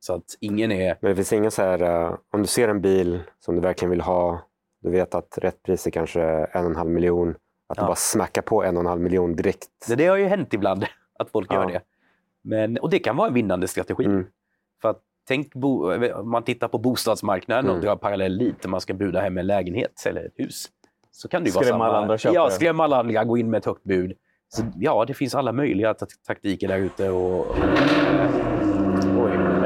Så att ingen är... Men det finns ingen så här, eh, om du ser en bil som du verkligen vill ha, du vet att rätt pris är kanske en och en halv miljon, att du Ja. bara smackar på en och en halv miljon direkt. Det, det har ju hänt ibland *laughs* att folk Ja. gör det. Men, och det kan vara en vinnande strategi. Mm. För att tänk, bo, om man tittar på bostadsmarknaden och Mm. drar parallell dit, där man ska buda hem en lägenhet eller ett hus. Så kan det ju vara Skrämma samma. alla andra köpare. Ja, skrämma alla andra, gå in med ett högt bud. Så, ja, det finns alla möjliga ta- taktiker där ute. Och.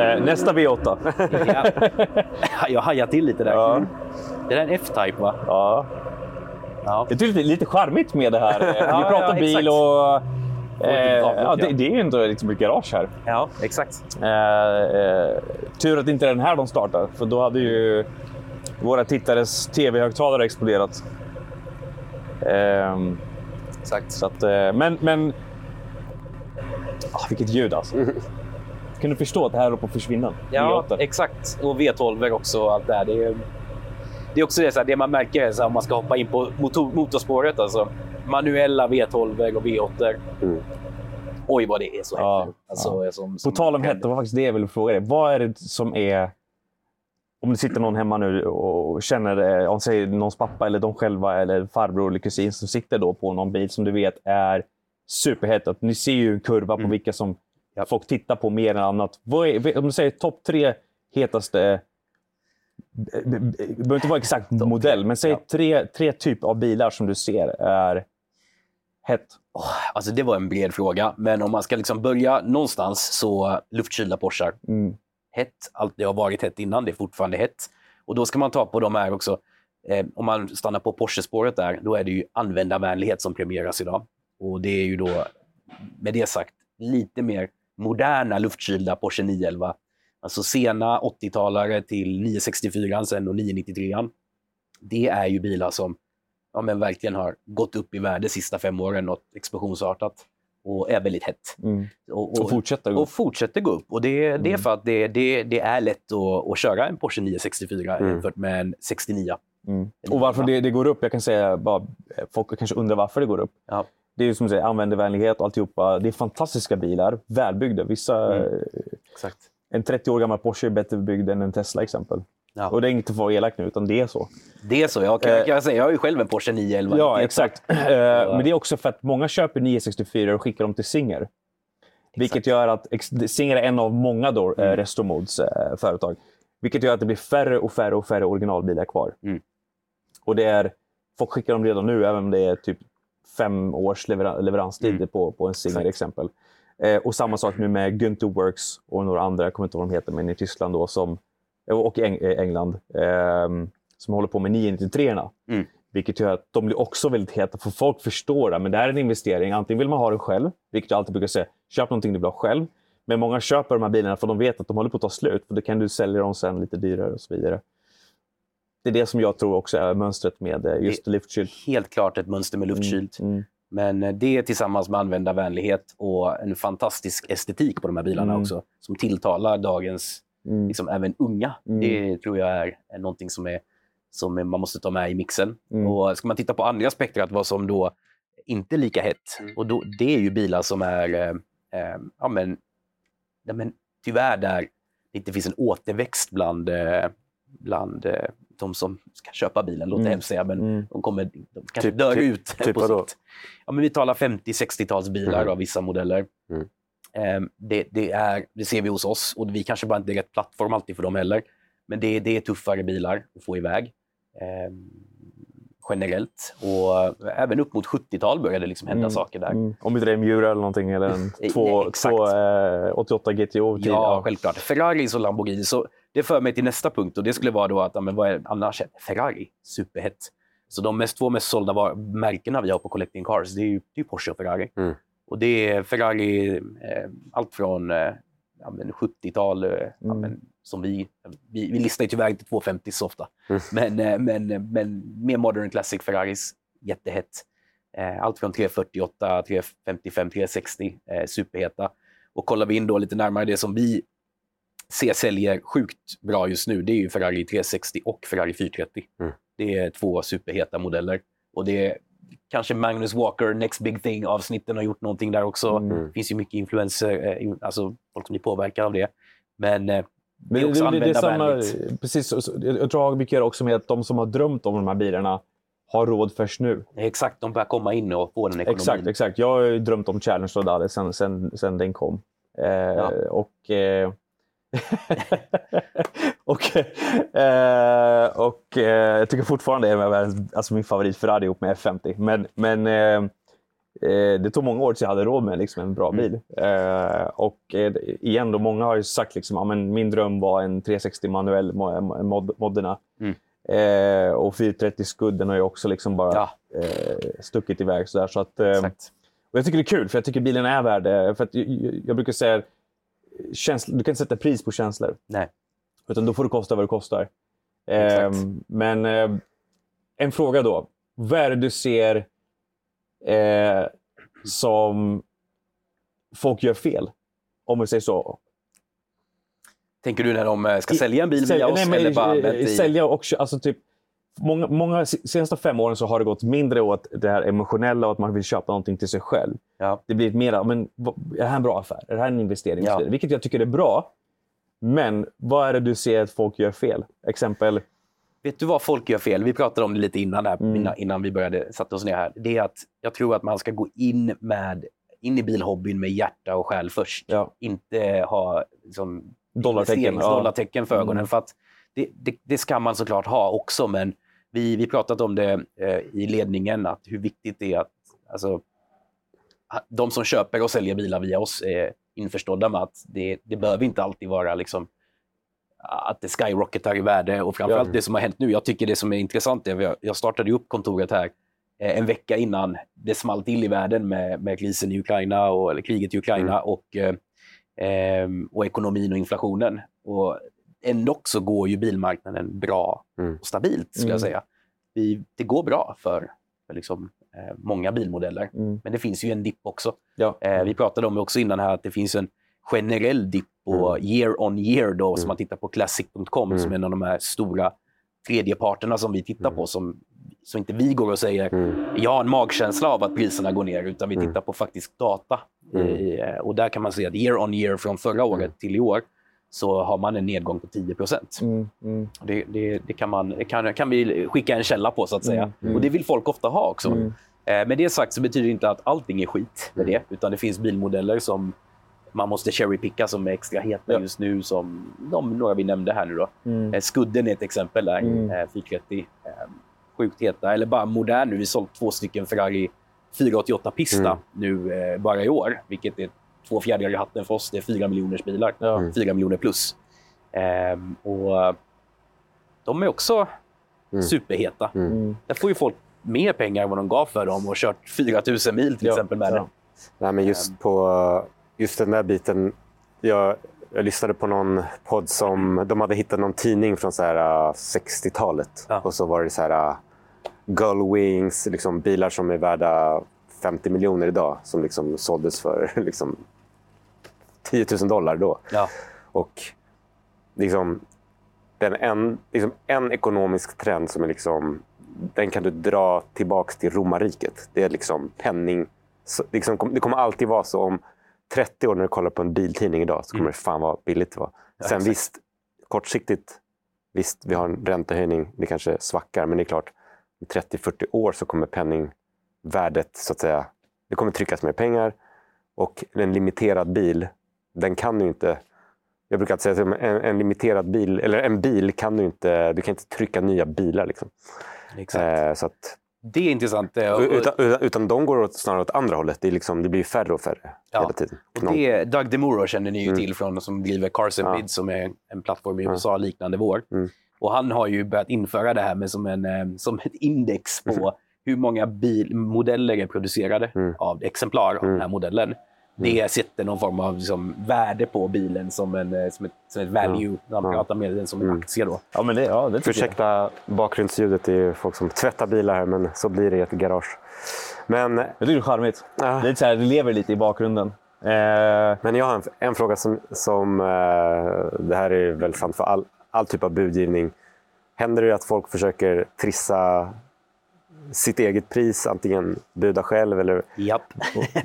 Eh, nästa V8. *laughs* Ja, jag hajar till lite där. Ja. Det där är en F-Type, va? ja. Ja. Det är lite charmigt med det här. *laughs* Vi Ja, pratar ja, bil och... Eh, ja, det, det är ju ändå liksom ett garage här. ja, exakt. Eh, eh, tur att det inte är den här de startar, för då hade ju våra tittares tv-högtalare exploderat. Ehm, exakt. så att, eh, men, men... Ah, vilket ljud alltså. *laughs* Kan du förstå att det här håller på att försvinna? Ja, V8. exakt. Och V12 också och allt det här. Det är, det är också det, så här, det man märker är så här, om man ska hoppa in på motor, motorspåret. Alltså, manuella V12 och V8. Mm. Oj, vad det är så Ja, hett nu. Alltså, Som, På som tal om hett, det var faktiskt det jag ville fråga dig. Vad är det som är... Om det sitter någon hemma nu och känner, eh, om säger någons pappa eller de själva eller farbror eller kusin som sitter då på någon bil som du vet är superhett. Att Ni ser ju en kurva på Mm. vilka som Ja. folk tittar på mer än annat. Vad är, om du säger topp tre hetaste... Det behöver inte vara exakt modell, men säg Ja. tre, tre typer av bilar som du ser är hett. Alltså, det var en bred fråga, men om man ska liksom börja någonstans så luftkylda Porschar. Mm. hett. Allt det har varit hett innan, det är fortfarande hett. Och då ska man ta på de här också. Eh, om man stannar på Porsche-spåret där, då är det ju användarvänlighet som premieras idag. Och det är ju då, med det sagt, lite mer moderna luftkylda Porsche 911. Alltså sena 80-talare till 964 sen och 993. Det är ju bilar som ja, men verkligen har gått upp i värde de sista fem åren, något explosionsartat. Och är väldigt hett. Mm. Och, Och fortsätter gå. och fortsätter gå upp. Och det, det är Mm. för att det, det, det är lätt att, att köra en Porsche 964 Mm. jämfört med en 69. Mm. Och varför det, det går upp, jag kan säga bara, folk kanske undrar varför det går upp. Ja. Det är som du säger, användarvänlighet och alltihopa. Det är fantastiska bilar, välbyggda. Vissa, Mm. eh, Exakt. En 30 år gammal Porsche är bättre byggd än en Tesla exempel. Ja. Och det är inget att vara elak nu, utan det är så. Det är så. Jag kan, Eh, kan jag, säga, jag har ju själv en Porsche 911. Ja, Det- exakt. Eh, Men det är också för att många köper 964 och skickar dem till Singer. Vilket gör att Singer är en av många då, Mm. eh, Restomods eh, företag. Vilket gör att det blir färre och färre och färre originalbilar kvar. Mm. Och det är, folk skickar dem redan nu, även om det är typ fem års lever- leveranstid Mm. på, på en Singer Exakt. exempel. Eh, och samma sak nu med Günther Works och några andra, jag kommer inte ihåg vad de heter, men i Tyskland då, som, och Eng- eh, England, ehm, som håller på med 993 erna Mm. Vilket gör att de blir också väldigt heta, för folk förstår att det här är en investering. Antingen vill man ha den själv, vilket jag alltid brukar säga, köp någonting du vill ha själv. Men många köper de här bilarna för de vet att de håller på att ta slut, för då kan du sälja dem sen lite dyrare och så vidare. Det är det som jag tror också är mönstret med eh, just luftkylt. Helt klart ett mönster med luftkylt. Mm. Men eh, det tillsammans med användarvänlighet och en fantastisk estetik på de här bilarna Mm. också, som tilltalar dagens, Mm. liksom även unga. Mm. Det tror jag är, är någonting som, är, som man måste ta med i mixen. Mm. Och ska man titta på andra aspekter, att vad som då inte är lika hett, Mm. och då, det är ju bilar som är, eh, eh, ja men, ja, men tyvärr där det inte finns en återväxt bland, eh, bland de som ska köpa bilen, låter Mm. hemskt säga, men Mm. de, kommer, de kanske Typ- dör typ- ut typ på sikt. Ja, men vi talar 50-60-talsbilar Mhm. av vissa modeller. Mm. Eh, det, det, är, det ser vi hos oss och vi kanske bara inte är rätt plattform alltid för dem heller. Men det, det är tuffare bilar att få iväg. Eh, generellt. Och även upp mot 70-tal började det liksom hända Mm. saker där. Mm. Om inte det är en Miura eller någonting, eller en *laughs* Eh, två, exakt. två, eh, 88 GTO. till- Ja, självklart. Ferraris och Lamborghini. Så det för mig till nästa punkt och det skulle vara då att, ja, men vad är annars? Ferrari, superhett. Så de mest, två mest sålda var, märkena vi har på Collecting Cars, det är ju det är Porsche och Ferrari. Mm. Och det är Ferrari, eh, allt från eh, ja, men 70-tal, eh, ja, Mm. men, som vi, vi, vi listar ju tyvärr inte 250 så ofta, Mm. men, eh, men, men mer modern classic Ferraris, jättehett. Eh, allt från 348, 355, 360, eh, superheta. Och kollar vi in då lite närmare det som vi ser säljer sjukt bra just nu, det är ju Ferrari 360 och Ferrari 430. Mm. Det är två superheta modeller. Och det kanske Magnus Walker, Next Big Thing-avsnitten har gjort någonting där också. Mm. Det finns ju mycket influenser, eh, alltså folk som blir påverkade av det. Men eh, det är också det, det, det är samma, precis, jag tror att mycket också med att de som har drömt om de här bilarna har råd först nu. Exakt, de börjar komma in och få den ekonomin. Exakt, exakt. Jag har ju drömt om Challenge Rodale sen, sen, sen den kom. Eh, Och, eh, *laughs* och, eh, och eh, jag tycker fortfarande det är världens- alltså min favorit Ferrari ihop med F50. Men, men eh, eh, det tog många år tills jag hade råd med liksom, en bra Mm. bil. Eh, och eh, igen, då, många har ju sagt liksom, men min dröm var en 360 manuell mo- mod, modderna. Mm. Och 430 skudden har ju också liksom bara Ja. stuckit iväg. Så, där, så att, och jag tycker det är kul, för jag tycker bilen är värd det. För att jag- jag brukar säga känsla, du kan inte sätta pris på känslor. Nej. Utan då får det kosta vad det kostar. Ehm, men eh, en fråga då. Vad är det du ser eh, som folk gör fel? Om vi säger så. Tänker du när de eh, ska sälja en bil via oss? nej, men, eller bara eh, i... Sälja och alltså typ, många, många senaste fem åren så har det gått mindre åt det här emotionella och att man vill köpa någonting till sig själv. Ja. Det blir mer, men, är det här en bra affär? Är det här en investering? Ja. Vilket jag tycker är bra. Men vad är det du ser att folk gör fel? Exempel, Vet du vad folk gör fel? Vi pratade om det lite innan, här, Mm. innan, vi började sätta oss ner här. Det är att jag tror att man ska gå in, med, in i bilhobbyn med hjärta och själ först. ja, Inte ha liksom, dollartecken. Investeringsdollartecken för ögonen. Mm. För att det, det, det ska man såklart ha också, men vi vi pratat om det eh, i ledningen, att hur viktigt det är att alltså, de som köper och säljer bilar via oss är införstådda med att det, det behöver inte alltid vara liksom, att det skyrocketar i värde och framförallt Ja. det som har hänt nu. Jag tycker det som är intressant är att jag startade upp kontoret här eh, en vecka innan det small till i världen med, med krisen i Ukraina, och, eller kriget i Ukraina och, eh, ehm, och ekonomin och inflationen. Och ändå så går ju bilmarknaden bra Mm. och stabilt, skulle Mm. jag säga. Vi, det går bra för, för liksom, eh, många bilmodeller, Mm. men det finns ju en dipp också. Ja. Eh, vi pratade om det också innan här att det finns en generell dipp på year on year då, som Mm. man tittar på classic.com Mm. som är en av de här stora tredjeparterna som vi tittar Mm. på. Som, så inte vi går och säger Mm. jag har en magkänsla av att priserna går ner, utan vi Mm. tittar på faktisk data. Mm. Eh, och där kan man se att year on year från förra året Mm. till i år så har man en nedgång på 10 procent. Mm. Mm. Det, det, det, kan, man, kan, kan vi skicka en källa på, så att säga. Mm, mm. Och det vill folk ofta ha också. Mm. Eh, med det sagt så betyder det inte att allting är skit med det, utan det finns bilmodeller som man måste cherrypicka som är extra heta Ja. just nu, som de några vi nämnde här nu. Då. Mm. Eh, Skudden är ett exempel där, Mm. eh, 430. Eh, sjukt heta, eller bara modern nu. Vi sålt två stycken Ferrari 488 Pista Mm. nu eh, bara i år, vilket är två fjädrar i hatten för oss. Det är fyra miljoners bilar. Ja. Mm. Fyra miljoner plus. Ehm, och de är också Mm. superheta. Mm. Mm. Där får ju folk mer pengar än vad de gav för dem och kört 4 000 mil till Ja, exempel med ja. den. Nej, men just på just den där biten. Jag, jag lyssnade på någon podd som de hade hittat någon tidning från så här, äh, 60-talet. Ja. Och så var det så här äh, Gullwings, liksom bilar som är värda 50 miljoner idag. Som liksom såldes för *laughs* liksom 10 000 dollar då. Ja. Och liksom, den en, liksom en ekonomisk trend som är liksom, den kan du dra tillbaks till romarriket. Det är liksom penning. Så, liksom, det kommer alltid vara så om 30 år när du kollar på en biltidning idag så kommer Mm. det fan vara billigt det var. Ja, Sen exakt. visst, kortsiktigt, visst vi har en räntehöjning, det kanske svackar, men det är klart, i 30-40 år så kommer penningvärdet, så att säga, det kommer tryckas mer pengar och en limiterad bil, den kan ju inte jag brukar säga att en, en limiterad bil, eller en bil kan du inte, du kan inte trycka nya bilar. Liksom. Eh, så att, Det är intressant. eh, utan, utan, utan de går åt, snarare åt andra hållet. Det, liksom, det blir färre och färre Ja. hela tiden. Och det, Doug DeMuro känner ni ju Mm. till från som driver Cars and Ja. Som är en plattform i Ja. USA liknande vår. Mm. Och han har ju börjat införa det här med som, en, eh, som ett index på Mm. hur många bilmodeller är producerade Mm. av exemplar av Mm. den här modellen. Det sätter någon form av liksom, värde på bilen som, en, eh, som, ett, som ett value. när Man Ja. pratar med den som en Mm. aktie. Då. Ja, men det, ja, det. Ursäkta bakgrundsljudet, det är folk som tvättar bilar här, men så blir det i ett garage. Men Jag tycker det är charmigt. ja, Det är lite så här, det lever lite i bakgrunden. Eh, Men jag har en, en fråga som, som eh, det här är väl sant för all, all typ av budgivning. Händer det att folk försöker trissa sitt eget pris, antingen buda själv eller Japp. *laughs* *laughs*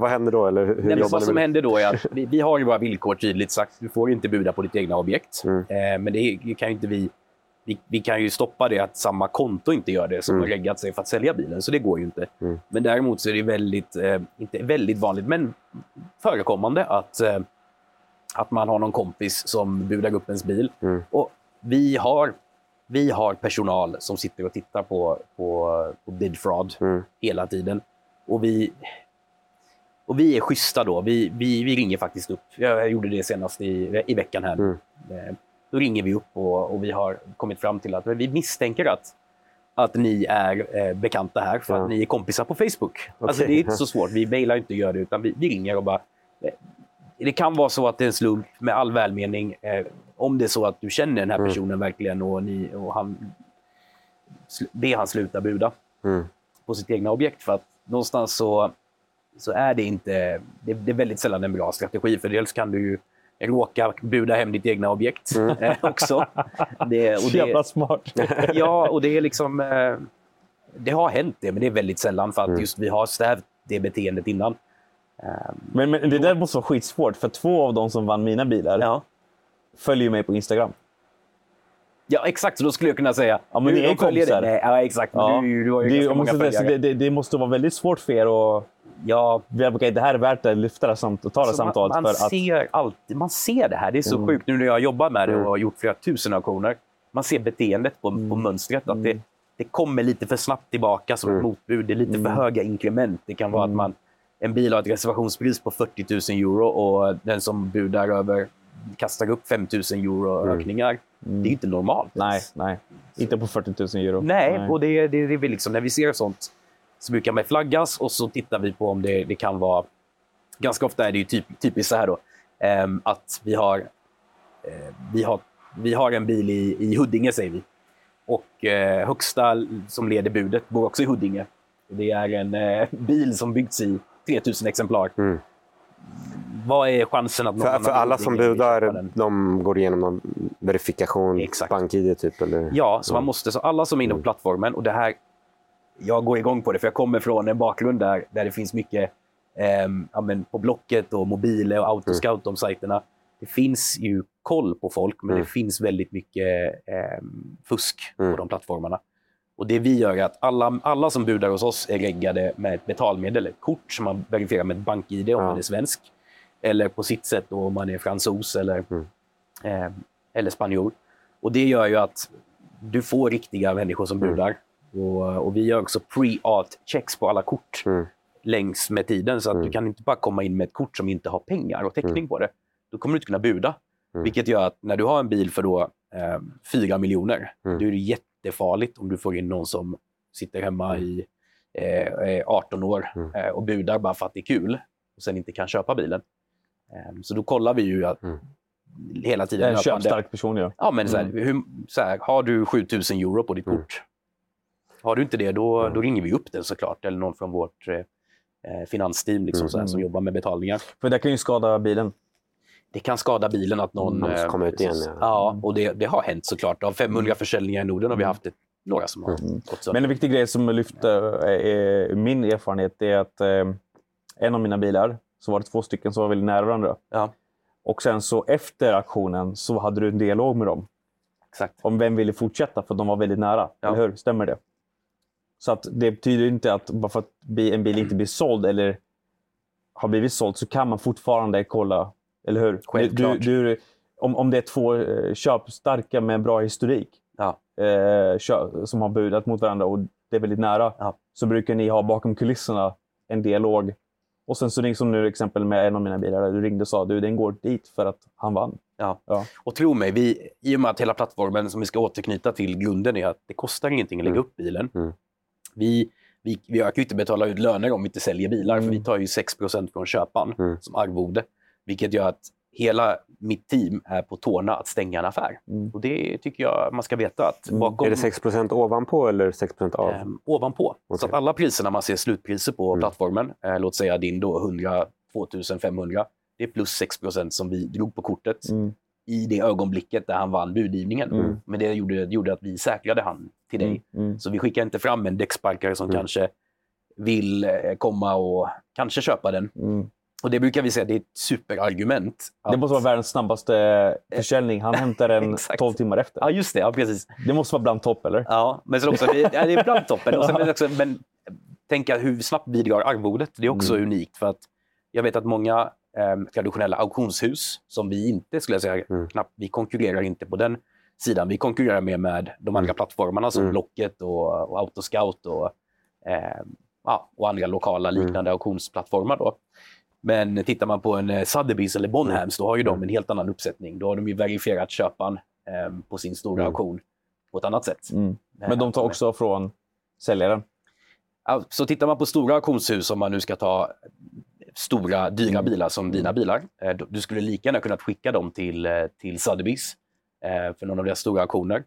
vad, händer då? Eller hur Nej, men jobbar vad som händer då är att *laughs* vi, vi har ju våra villkor tydligt sagt. Du får inte buda på ditt egna objekt. Mm. Eh, men det kan ju inte vi, vi... Vi kan ju stoppa det att samma konto inte gör det som Mm. har reggat sig för att sälja bilen. Så det går ju inte. Mm. Men däremot så är det väldigt, eh, inte väldigt vanligt, men förekommande att, eh, att man har någon kompis som budar upp ens bil. Mm. Och vi har, vi har personal som sitter och tittar på, på, på bid fraud Mm. hela tiden. Och vi, och vi är schyssta då. Vi, vi, vi ringer faktiskt upp. Jag gjorde det senast i, i veckan här. Mm. Eh, Då ringer vi upp och, och vi har kommit fram till att vi misstänker att, att ni är eh, bekanta här för Ja. att ni är kompisar på Facebook. Alltså, Okej. det är inte så svårt. Vi mejlar inte och gör det, utan vi, vi ringer och bara... Eh, det kan vara så att det är en slump med all välmening. Eh, om det är så att du känner den här Mm. personen verkligen och, ni, och han, be han sluta buda Mm. på sitt egna objekt. För att någonstans så, så är det inte... Det, det är väldigt sällan en bra strategi. För dels kan du ju råka buda hem ditt egna objekt Mm. *laughs* eh, också. Det, och så jävla smart. *laughs* ja, och det är liksom... Eh, det har hänt det, men det är väldigt sällan för att Mm. just vi har stävt det beteendet innan. Men, men det där måste vara skitsvårt, för två av de som vann mina bilar ja. Följer mig på Instagram. ja, exakt. Så då skulle jag kunna säga... Ja, men ni är kompisar. Nej, ja, exakt. Ja. Du, du har ju Det, ganska många måste, säga, så följare. det, det, det måste vara väldigt svårt för er att... Ja, Okej, det här är värt att lyfta det samt, och ta det Alltså, samtalet. man, man, för att, ser alltid, man ser det här. Det är så Mm. sjukt nu när jag jobbar med det Mm. och har gjort flera tusen auktioner. Man ser beteendet på, Mm. på mönstret. Att det, det kommer lite för snabbt tillbaka som ett Mm. motbud. Det är lite för Mm. höga inkrement. Det kan vara Mm. att man, en bil har ett reservationspris på 40 000 euro och den som budar över kastar upp 5 000 euro Mm. ökningar. Mm. Det är inte normalt. Nej, nej. Inte på 40 000 euro. Nej, och det, det, det är väl liksom, när vi ser sånt så brukar man flaggas och så tittar vi på om det, det kan vara... Ganska ofta är det ju typ, typiskt så här då, ehm, att vi har, eh, vi, har, vi har en bil i, i Huddinge, säger vi. Och eh, högsta som leder budet bor också i Huddinge. Det är en eh, bil som byggts i 3000 exemplar. Mm. Vad är chansen att någon För, för alla som budar, de går igenom någon verifikation, Exakt. bank-id typ? Eller? Ja, så man måste, så alla som är inne på Mm. plattformen, och det här, jag går igång på det för jag kommer från en bakgrund där, där det finns mycket ehm, ja, men på Blocket och Mobile och Autoscout, de sajterna. Det finns ju koll på folk, men Mm. det finns väldigt mycket ehm, fusk Mm. på de plattformarna. Och Det vi gör är att alla, alla som budar hos oss är reggade med ett betalmedel, ett kort som man verifierar med ett bank-id om Ja. man är svensk. Eller på sitt sätt då, om man är fransos eller, Mm. eh, eller spanjor. Och Det gör ju att du får riktiga människor som Mm. budar. Och, och Vi gör också pre-art checks på alla kort Mm. längs med tiden. Så att Mm. du kan inte bara komma in med ett kort som inte har pengar och täckning Mm. på det. Då kommer du inte kunna buda. Mm. Vilket gör att när du har en bil för då, eh, 4 miljoner, Mm. då är det jättefarligt om du får in någon som sitter hemma Mm. i eh, eh, 18 år Mm. eh, och budar bara för att det är kul och sen inte kan köpa bilen. Eh, så då kollar vi ju att Mm. hela Det tiden är en köpstark person, ja. Ja, men så här, Mm. hur, så här, har du 7000 euro på ditt Mm. kort? Har du inte det, då, Mm. då ringer vi upp den såklart. Eller någon från vårt eh, eh, finansteam liksom, Mm. så här, som jobbar med betalningar. För det kan ju skada bilen. Det kan skada bilen att någon... Måste eh, komma ut igen, ja. Ja, och det, det har hänt såklart. Av 500 försäljningar i Norden har vi haft ett, några som har Mm. gått sönder. Men en viktig grej som lyfter eh, min erfarenhet är att eh, en av mina bilar så var det två stycken som var väldigt nära varandra. Ja. Och sen så efter aktionen så hade du en dialog med dem Exakt. om vem ville fortsätta för de var väldigt nära. Ja. Eller hur? Stämmer det? Så att det betyder inte att bara för att en bil inte blir såld eller har blivit såld så kan man fortfarande kolla. Eller hur? Självklart. Du, du, om, om det är två eh, köpstarka med bra historik Ja. eh, som har budat mot varandra och det är väldigt nära Ja. så brukar ni ha bakom kulisserna en dialog. Och sen så ring som nu exempel med en av mina bilar. Du ringde och sa du den går dit för att han vann. Ja. Ja. Och tro mig, vi, i och med att hela plattformen som vi ska återknyta till grunden är att det kostar ingenting att lägga Mm. upp bilen. Mm. Vi, vi, vi ökar ju inte betala ut löner om vi inte säljer bilar, för Mm. vi tar ju 6% från köparen Mm. som arvode. Vilket gör att hela mitt team är på tårna att stänga en affär. Mm. Och det tycker jag man ska veta. att Mm. bakom, Är det 6% ovanpå eller 6 av? ehm, ovanpå. Så Okej. att alla priserna man ser slutpriser på Mm. plattformen, eh, låt säga din då 100 2500. Det är plus 6% som vi drog på kortet Mm. i det ögonblicket där han vann budgivningen. Mm. Men det gjorde, gjorde att vi säkrade han till dig. Mm. Så vi skickar inte fram en däcksparkare som kanske vill eh, komma och kanske köpa den. Mm. Och det brukar vi säga, det är ett superargument. Det att- måste vara världens snabbaste försäljning. Han hämtar den *laughs* Exakt. 12 timmar efter. Ja, just det. Ja, precis. Det måste vara bland topp, eller? Ja, men sen också, det, ja, det är bland *laughs* toppen. Och sen, men också, men tänka hur snabbt bidrar arvodet. Det är också Mm. unikt. för att Jag vet att många eh, traditionella auktionshus, som vi inte skulle säga, Mm. knappt, vi konkurrerar inte på den sidan. Vi konkurrerar mer med de andra plattformarna som Mm. Blocket och, och Autoscout och, eh, ja, och andra lokala Mm. liknande auktionsplattformar. Då. Men tittar man på en eh, Sotheby's eller Bonhams, då har ju de en helt annan uppsättning. Då har de ju verifierat köparen eh, på sin stora Mm. auktion på ett annat sätt. Mm. Men de tar Eh, också från säljaren. Ja, Så tittar man på stora auktionshus, om man nu ska ta stora, dyra Mm. bilar som dina bilar. eh, Du skulle lika gärna kunnat skicka dem till, eh, till Sotheby's eh, för någon av deras stora auktioner.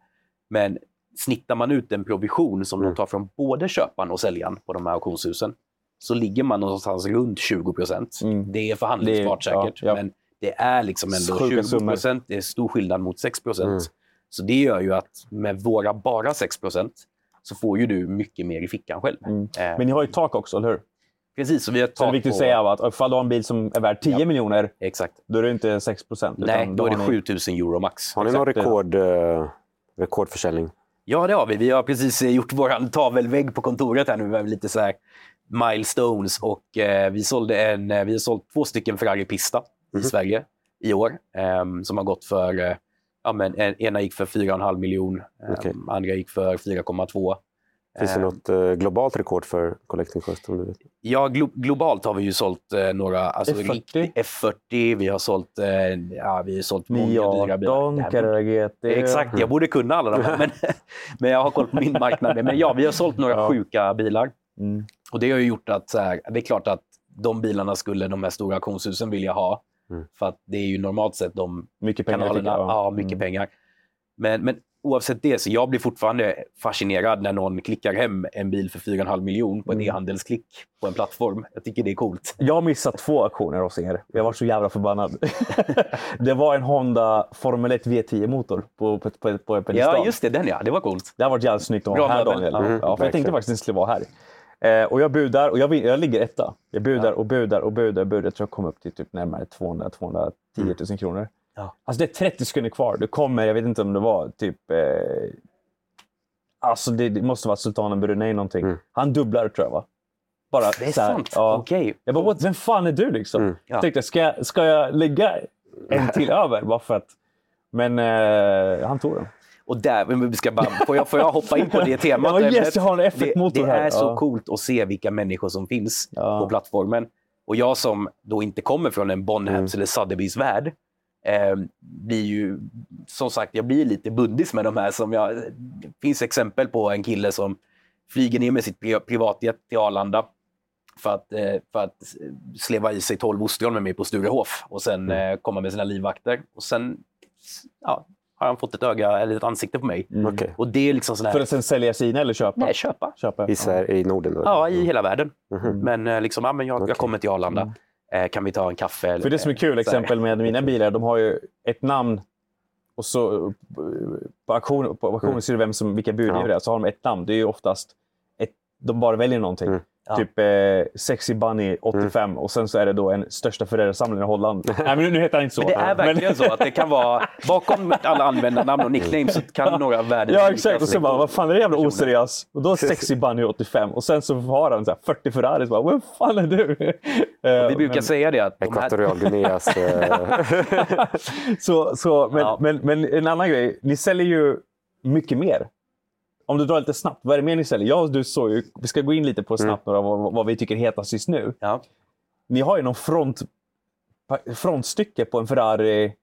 Men snittar man ut en provision som Mm. de tar från både köparen och säljaren på de här auktionshusen så ligger man någonstans runt 20 procent. Mm. Det är förhandlingsbart Det är- ja, säkert, ja. men det är liksom ändå Sjuka 20 summor. procent. Det är stor skillnad mot 6 procent. Mm. Så det gör ju att med våra bara 6 procent så får ju du mycket mer i fickan själv. Mm. Eh, Men ni har ju tak också, eller hur? Precis, så vi har ett Så det är tak viktigt på... att säga att ifall du har en bil som är värd 10 Ja. miljoner, Exakt. då är det inte 6 procent. Nej, då är det 7000 euro max. Har ni någon rekord, eh, rekordförsäljning? Ja, det har vi. Vi har precis gjort vår tavelvägg på kontoret här nu med lite så här milestones och eh, vi, sålde en, eh, vi har sålt två stycken Ferrari Pista i Mhm. Sverige i år ehm, som har gått för, eh, ja, men en, ena gick för 4,5 miljon, ehm, Okej. andra gick för 4,2. Finns det Ehm, något eh, globalt rekord för Collecting? Om du vet? Ja, glo globalt har vi ju sålt eh, några, alltså F40. riktigt- F40, vi har sålt, eh, ja, vi har sålt många dyra bilar. 918, Det här Carrera GT. Exakt, jag borde kunna alla de här, men, *laughs* men jag har koll på min marknad. Men ja, vi har sålt några Ja. sjuka bilar. Mm. Och det har ju gjort att så här, det är klart att de bilarna skulle de här stora auktionshusen vilja ha. Mm. För att det är ju normalt sett de Mycket pengar. kanalerna. jag. Ja, mycket Mm. pengar. Men, men oavsett det, så jag blir fortfarande fascinerad när någon klickar hem en bil för 4,5 miljon på ett Mm. e-handelsklick på en plattform. Jag tycker det är coolt. Jag har missat två auktioner hos er. Jag var så jävla förbannad. *laughs* det var en Honda Formel 1 V10-motor på, på, på, på. Ja, just det. Den ja. Det var coolt. Det har varit jävligt snyggt att ha här. Daniel. Ja. Ja, Mm, för jag tänkte faktiskt att den skulle vara här. Eh, och jag budar och jag, jag ligger etta. Jag budar Ja. och budar och budar. och budar. Jag tror jag kom upp till typ närmare 200-210 000 kronor. Ja. Alltså det är 30 sekunder kvar. Det kommer, jag vet inte om det var typ... Eh, alltså det, det måste vara Sultanen Brunei någonting. Mm. Han dubblar tror jag va? Bara Det är så här, sant. Ja. Okej. Jag bara, What, vem fan är du liksom? Mm. Ja. Jag tänkte, ska ska jag lägga en *laughs* till över bara för att... Men eh, han tog den. Och där, ska bara, får, jag, får jag hoppa in på det *laughs* temat? Ja, yes, jag har en det, F1-motor det är så Ja. coolt att se vilka människor som finns Ja. på plattformen. Och jag som då inte kommer från en Bonhams eller Sotheby's värld, eh, blir ju, som sagt, jag blir lite bundis med de här. Som jag, det finns exempel på en kille som flyger ner med sitt pri- privatjet till Arlanda för att, eh, för att sleva i sig 12 ostron med mig på Sturehof och sen eh, komma med sina livvakter. Och sen ja, har han fått ett öga eller ett ansikte på mig. Mm. Okej. Och det är liksom sån här... För att sen sälja sina eller köpa? Nej, köpa. köpa. I, Sver- I Norden? Då? Ja, i hela världen. Mhm. Men eh, liksom, ja, men jag, Okej. jag kommer till Arlanda. Eh, kan vi ta en kaffe? Eller, För det som är kul exempel med mina bilar, de har ju ett namn och så på auktionen, på auktionen Mm. ser du vem som, vilka budgivare Ja. det är. Så har de ett namn. Det är ju oftast ett, de bara väljer någonting. Mm. Ja. Typ eh, Sexy Bunny 85 och sen så är det då en största Ferrari-samlare i Holland. *laughs* Nej, men nu, heter han inte så. Men det är verkligen så att det kan vara, bakom alla användarnamn och nicknames så kan några värden Ja, exakt. Och så bara, vad fan är det jävla oseriös? Och då *laughs* Sexy Bunny 85 och sen så har han så här 40 Ferrari. Så bara, vem fan är du? *laughs* Eh, Vi brukar men- säga det att de här, Ekvatorial Guineas... eh, så, så, men, Ja. men, men en annan grej, ni säljer ju mycket mer. Om du drar lite snabbt, vad är det mer ni säljer? Jag och du såg ju, vi ska gå in lite på snabbt några, vad, vad vi tycker är hetast just nu. ja, Ni har ju någon front, frontstycke på en Ferrari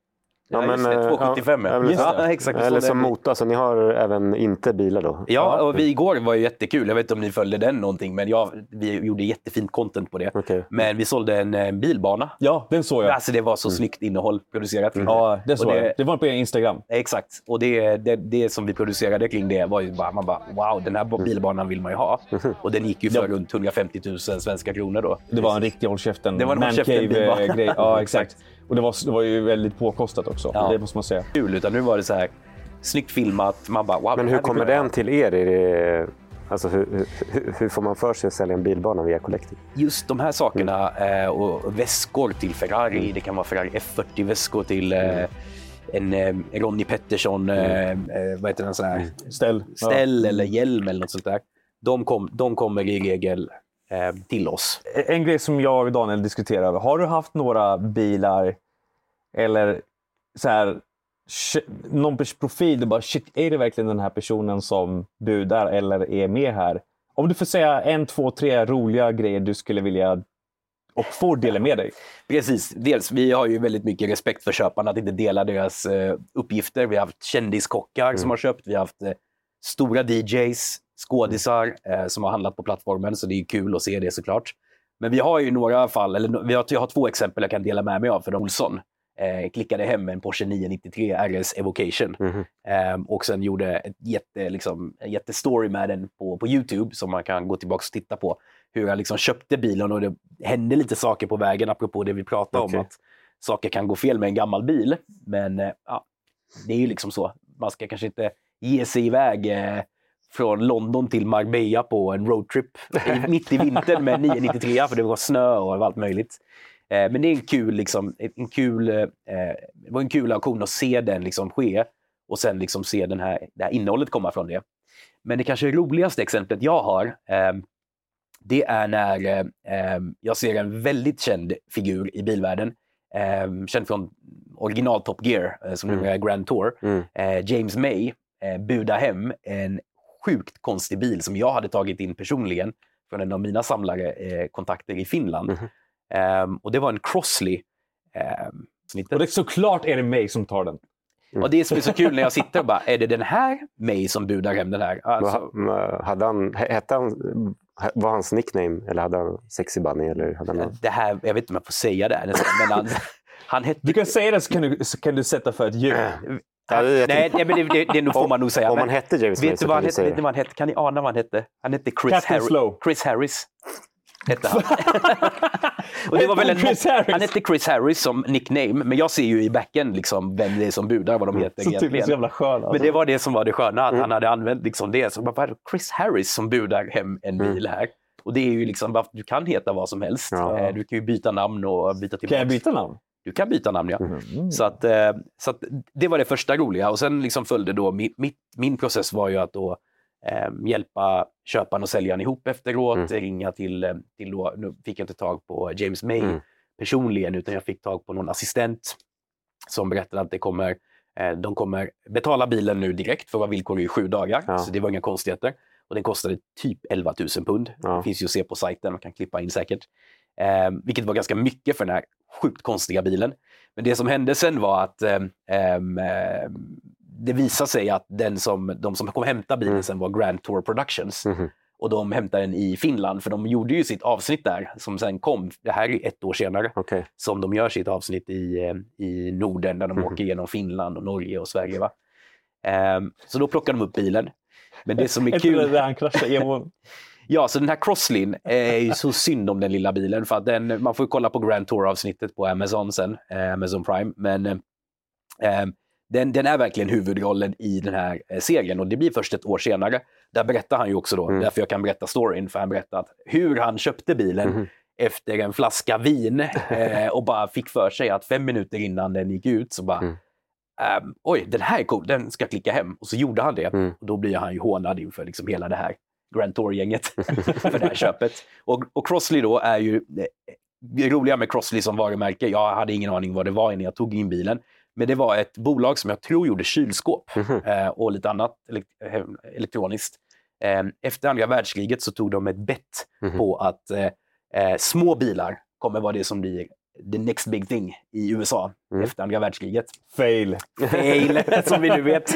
Ja, Ja, just men, det, eh, 275. ja, Ja, eller så- ja, exakt. Eller Så som det- motor, så ni har även inte bilar då? Ja, och vi igår var ju jättekul. Jag vet inte om ni följde den någonting, men jag, vi gjorde jättefint content på det. Okej. Men vi sålde en eh, bilbana. Ja, den såg jag. Alltså det var så snyggt innehåll producerat. det. Ja, det såg det- jag. Det var på Instagram. Exakt. Och det, det, det som vi producerade kring det var ju bara, man bara wow, den här bilbanan vill man ju ha. *laughs* Och den gick ju för Ja. runt 150 000 svenska kronor då. Det var en riktig håll käften Det var en va? grej Ja, *laughs* exakt. Och det var, det var ju väldigt påkostat också. Ja. Det måste man säga. kul, utan nu var det så här snyggt filmat. Man bara, wow, Men hur kommer den till er? Är det, alltså, hur, hur, hur får man för sig att sälja en bilbana via Collective? Just de här sakerna eh, och väskor till Ferrari. Det kan vara Ferrari F40-väskor till eh, en eh, Ronnie Pettersson, eh, vad heter den, sån här Ställ. ställ eller hjälm eller något sånt där. De, kom, de kommer i regel till oss. En grej som jag och Daniel diskuterar. Har du haft några bilar eller så här, någon profil du bara shit, är det verkligen den här personen som budar eller är med här? Om du får säga en, två, tre roliga grejer du skulle vilja och får dela med dig. Precis. Dels, vi har ju väldigt mycket respekt för köparna, att inte dela deras eh, uppgifter. Vi har haft kändiskockar som har köpt, vi har haft eh, stora DJs, skådisar eh, som har handlat på plattformen, så det är kul att se det såklart. Men vi har ju några fall, eller vi har, jag har två exempel jag kan dela med mig av för Olsson. Eh, klickade hem en Porsche 993 RS Evocation Mhm. eh, och sen gjorde ett jätte, liksom, en jättestory med den på, på Youtube som man kan gå tillbaka och titta på. Hur jag liksom köpte bilen och det hände lite saker på vägen apropå det vi pratade Okej. om. att Saker kan gå fel med en gammal bil, men eh, ja, det är ju liksom så. Man ska kanske inte ge sig iväg eh, från London till Marbella på en roadtrip *laughs* mitt i vintern med 993 för det var snö och allt möjligt. Eh, men det är en kul, liksom, en kul, eh, det var en kul aktion att se den liksom ske och sen liksom se den här, det här innehållet komma från det. Men det kanske roligaste exemplet jag har, eh, det är när eh, eh, jag ser en väldigt känd figur i bilvärlden, eh, känd från original Top Gear, eh, som Mm. numera är Grand Tour, Mm. eh, James May eh, buda hem en sjukt konstig bil som jag hade tagit in personligen från en av mina samlare eh, kontakter i Finland. Mhm. Ehm, och det var en Crossley. ehm, snittet. Och det, såklart är det mig som tar den. Och det som är så kul när jag sitter och bara, är det den här May som budar hem den här? Alltså, Hade han, hette han, var hans nickname eller hade han Sexy Bunny? Eller hade han det här, jag vet inte om jag får säga det här men han, *laughs* han hette... Du kan säga det så kan du, så kan du sätta för ett djur. Ja, det- nej, nej, men det, det, det *laughs* får man nog säga. Om han hette James May vet, så du vad kan hette, säga vet ni vad han hette? Kan ni ana vad han hette? Han hette Chris, Captain Harri- Slow. Chris Harris. Hette han. *laughs* och det var väl en, Chris Harris? Han hette Chris Harris som nickname, men jag ser ju i backen liksom vem det är som budar, vad de heter Så typ så egentligen. jävla skön. Alltså. Men det var det som var det sköna, att han hade använt liksom det. Så bara, Chris Harris som budar hem en bil här. Och det är ju liksom, du kan heta vad som helst. Ja. Eh, Du kan ju byta namn och byta tillbaka. Kan jag byta namn? Du kan byta namn, ja. Mm. Så, att, eh, så att det var det första roliga. Och sen liksom följde då, mi- mitt, min process var ju att då eh, hjälpa köparen och säljaren ihop efteråt, Mm. ringa till, eh, till då, nu fick jag inte tag på James May Mm. personligen, utan jag fick tag på någon assistent som berättade att det kommer, eh, de kommer betala bilen nu direkt för vad villkor är i sju dagar, Ja. så det var inga konstigheter. Och den kostade typ 11 000 pund. Ja. Det finns ju att se på sajten, man kan klippa in säkert. Eh, vilket var ganska mycket för den här sjukt konstiga bilen. Men det som hände sen var att eh, ehm, eh, det visade sig att den som, de som kom hämta bilen Mm. sen var Grand Tour Productions. Mhm. Och de hämtade den i Finland, för de gjorde ju sitt avsnitt där som sen kom, det här är ett år senare, Okej. som de gör sitt avsnitt i, eh, i Norden där de Mhm. åker igenom Finland och Norge och Sverige. Va? Ehm, så då plockade de upp bilen. Men det som är *laughs* tror det är kul... där han kraschade. *laughs* Ja, så den här Crosslin är ju så synd om den lilla bilen. För att den, man får ju kolla på Grand Tour-avsnittet på Amazon sen, eh, Amazon Prime. Men eh, eh, den, den är verkligen huvudrollen i den här eh, serien och det blir först ett år senare. Där berättar han ju också då, Mm. därför jag kan berätta storyn, för han berättar hur han köpte bilen Mhm. efter en flaska vin eh, och bara fick för sig att fem minuter innan den gick ut så bara Mm. ehm, oj, den här är cool, den ska jag klicka hem. Och så gjorde han det. Mm. Och då blir han ju hånad inför liksom hela det här Grand Tour-gänget *laughs* för det här köpet. Och, och Crossley då är ju, det- det roliga med Crossley som varumärke, jag hade ingen aning vad det var innan jag tog in bilen. Men det var ett bolag som jag tror gjorde kylskåp Mhm. eh, och lite annat elek- eh, elektroniskt. Eh, efter andra världskriget så tog de ett bett Mhm. på att eh, eh, små bilar kommer vara det som blir the next big thing i USA Mm. efter andra världskriget. Fail. Fail, *laughs* som vi nu vet.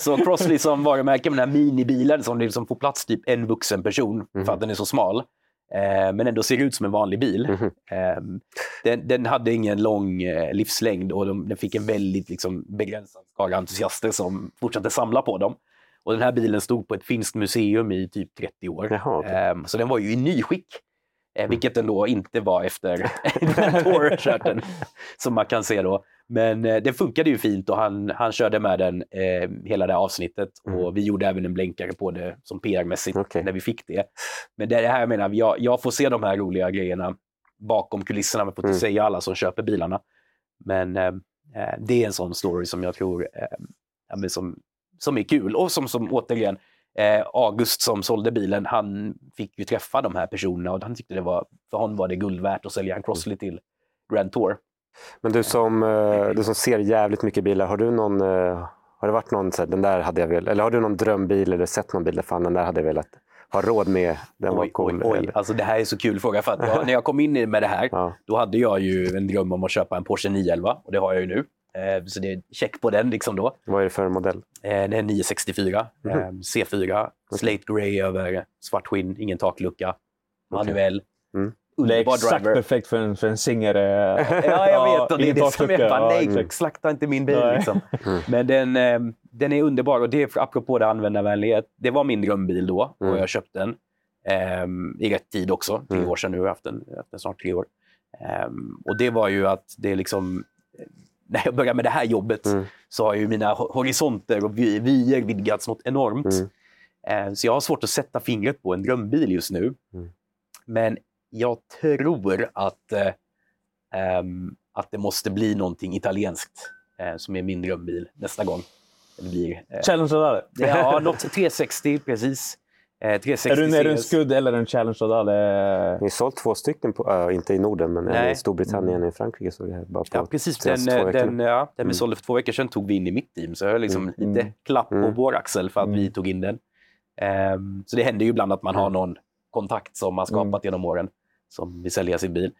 Så Crossley som varumärke med den här minibilen som liksom får plats typ en vuxen person för att den är så smal. Eh, men ändå ser ut som en vanlig bil. Mhm. Eh, den, den hade ingen lång eh, livslängd och de, den fick en väldigt liksom, begränsad skara entusiaster som fortsatte samla på dem. Och den här bilen stod på ett finskt museum i typ 30 år. Jaha. Ehm, så den var ju i nyskick. Eh, vilket den då inte var efter *laughs* den Tour-körten, *laughs* som man kan se då. Men eh, det funkade ju fint och han, han körde med den eh, hela det avsnittet. Och vi gjorde även en blänkare på det som PR-mässigt Okej. när vi fick det. Men det är det här jag menar, jag, jag får se de här roliga grejerna bakom kulisserna, men får inte Mm. säga alla som köper bilarna. Men eh, eh, det är en sån story som jag tror eh, som, som är kul och som, som återigen, eh, August som sålde bilen, han fick ju träffa de här personerna och han tyckte det var, för honom var det guld värt att sälja en Crossley till Grand Tour. Men du som, eh, du som ser jävligt mycket bilar, har du någon, eh, har det varit någon, så den där hade jag velat, eller har du någon drömbil eller sett någon bil där fan den där hade jag velat ha råd med, den Oj, oj, cool. oj. eller? Alltså det här är så kul fråga för jag, när jag kom in med det här, *laughs* Ja. då hade jag ju en dröm om att köpa en Porsche 911 och det har jag ju nu. Eh, så det är check på den liksom då. Vad är det för modell? Eh, det är en 964, Mhm. eh, C4, slate grey över svart skinn, ingen taklucka, manuell. Mm. Det är exakt driver. perfekt för en, för en singare. *laughs* Ja, jag vet. Och det är det som jag bara, nej, exakt. slakta inte min bil. Liksom. *laughs* Mm. Men den, eh, den är underbar och det är apropå det användarvänlighet. Det var min drömbil då och Mm. jag köpte den ehm, i rätt tid också. Tre Mm. år sedan nu, jag har haft den, haft den snart tre år. Ehm, och det var ju att det är liksom, *laughs* när jag började med det här jobbet Mm. så har ju mina ho- horisonter och vy- vyer vidgats något enormt. Mm. Eh, Så jag har svårt att sätta fingret på en drömbil just nu. Mm. Men jag tror att, ehm, att det måste bli någonting italienskt eh, som är min drömbil nästa gång. Det blir, eh, Challenge Rodale. ja, något *laughs* 360 precis. Eh, 360 Är du, är du en skudd eller en Challenge Rodale? Ni har sålt två stycken, på, äh, inte i Norden, men en Nej. i Storbritannien och i Frankrike. Så det här bara på Ja, precis. Den, eh, den, ja, den vi Mm. sålde för två veckor sedan tog vi in i mitt team, så jag har liksom Mm. lite Mm. klapp på Mm. vår axel för att vi Mm. tog in den. Ehm, så det händer ju ibland att man har Mm. någon kontakt som man skapat genom åren som vill sälja sin bil.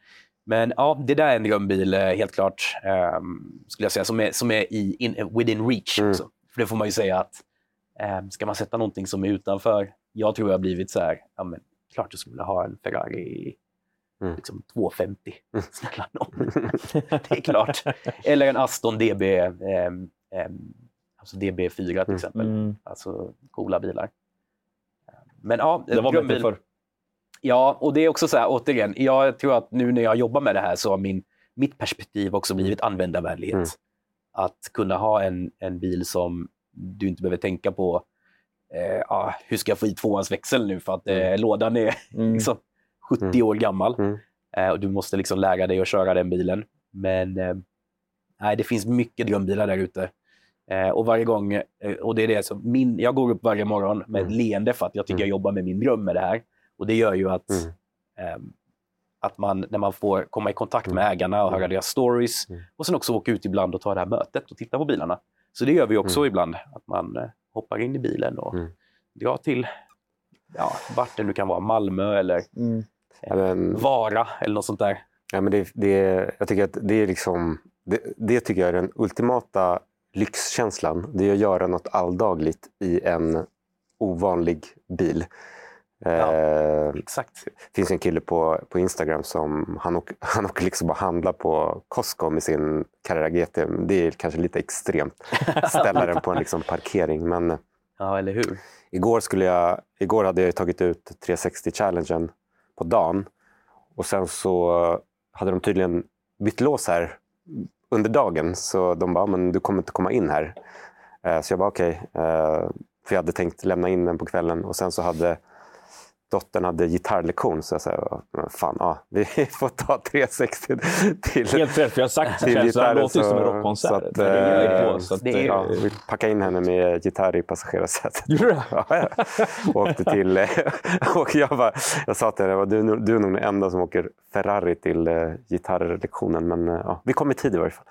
Men ja, det där är en drömbil, eh, helt klart, ehm, skulle jag säga, som är, som är i, in, within reach. Mm. Också. För det får man ju säga att um, ska man sätta någonting som är utanför, jag tror jag har blivit så här, ja men klart jag skulle vilja ha en Ferrari Mm. liksom 250. *laughs* Snälla nån. *laughs* det är klart. Eller en Aston DB, ehm, ehm, alltså DB4 till Mm. exempel. Mm. Alltså coola bilar. Men ja, Det var drömbil- förr. Ja, och det är också så här, återigen, jag tror att nu när jag jobbar med det här så har min, mitt perspektiv också blivit användarvänlighet. Mm. Att kunna ha en, en bil som du inte behöver tänka på, eh, ah, hur ska jag få i tvåans växel nu för att eh, lådan är Mm. liksom 70 Mm. år gammal. Mm. Eh, och du måste liksom lära dig att köra den bilen. Men eh, nej, det finns mycket drömbilar där ute. Eh, och varje gång, eh, och det är det som min, jag går upp varje morgon med ett Mm. leende för att jag tycker Mm. jag jobbar med min dröm med det här. Och det gör ju att, Mm. ehm, att man, när man får komma i kontakt med Mm. ägarna och höra Mm. deras stories Mm. och sen också åka ut ibland och ta det här mötet och titta på bilarna. Så det gör vi också Mm. ibland, att man eh, hoppar in i bilen och Mm. drar till ja, vart det nu kan vara, Malmö eller Mm. Ja, men- Vara eller något sånt där. Ja, men det, det, jag tycker att det är liksom, det, det tycker jag är den ultimata lyxkänslan. Det är att göra något alldagligt i en ovanlig bil. Ja. Eh, Exakt. det finns en kille på, på Instagram som han åker, *laughs* han åker liksom bara handla på Costco med sin Carrera GT. Det är kanske lite extremt. *laughs* Ställa den på en liksom parkering. Men Ja, eller hur? igår, skulle jag, igår hade jag tagit ut 360-challengen på dagen. Och sen så hade de tydligen bytt lås här under dagen. Så de bara, men du kommer inte komma in här. Eh, Så jag bara okej. Eh, För jag hade tänkt lämna in den på kvällen. Och sen så hade dottern hade gitarrlektion. Så jag sa, "Men fan, ja, vi *laughs* får ta 360 till. Helt rätt, för jag har sagt Till det. Så det låter som en så- rockkonsert. så att, gör eh, på, så att, det är- Ja, vi packade in henne med gitarr i passagerarsätet. Gjorde du det? *laughs* Ja, ja. Åkte till... *laughs* och jag, bara, jag sa till henne, du, är nog- du är nog den enda som åker Ferrari till eh, gitarrlektionen. Men eh, ja, vi kom i tid i varje fall.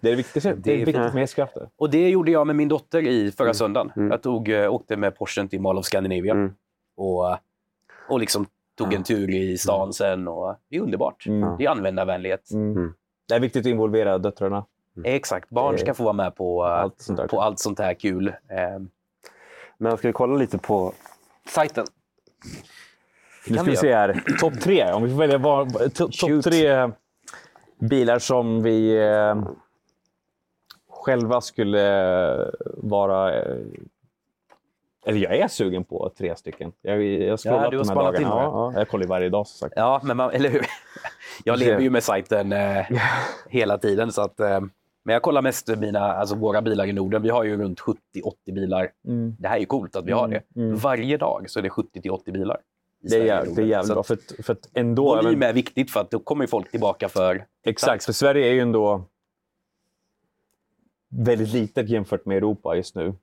Det är det viktigaste. Det är viktigt med hästkrafter. Och det gjorde jag med min dotter i förra söndagen. Mm. Jag tog, eh, åkte med Porschen till Mall of Scandinavia Mm. och, och liksom tog en tur i stan sen. Och det är underbart. Mm. Det är användarvänlighet. Mm. Mm. Det är viktigt att involvera döttrarna. Exakt. Barn ska få vara med på Allt sånt där. på allt sånt här kul. Ehm, Men ska vi kolla lite på sajten? Nu ska vi se här. Topp tre. Om vi får välja var- to- topp tre bilar som vi eh, själva skulle vara... Eh, eller jag är sugen på tre stycken. Jag, jag har scrollat Ja, du har de här dagarna. in. Ja, ja, jag kollar ju varje dag som sagt. Ja, men man, eller hur? Jag lever ju med sajten eh, *laughs* hela tiden. Så att, eh, men jag kollar mest mina, alltså våra bilar i Norden. Vi har ju runt 70-80 bilar. Mm. Det här är coolt att vi har det. Mm. Varje dag så är det 70-80 bilar. Det är, jävligt, det är jävligt bra. För, att- för att ändå... Volym är viktigt för att då kommer folk tillbaka för... Exakt, för Sverige är ju ändå väldigt litet jämfört med Europa just nu.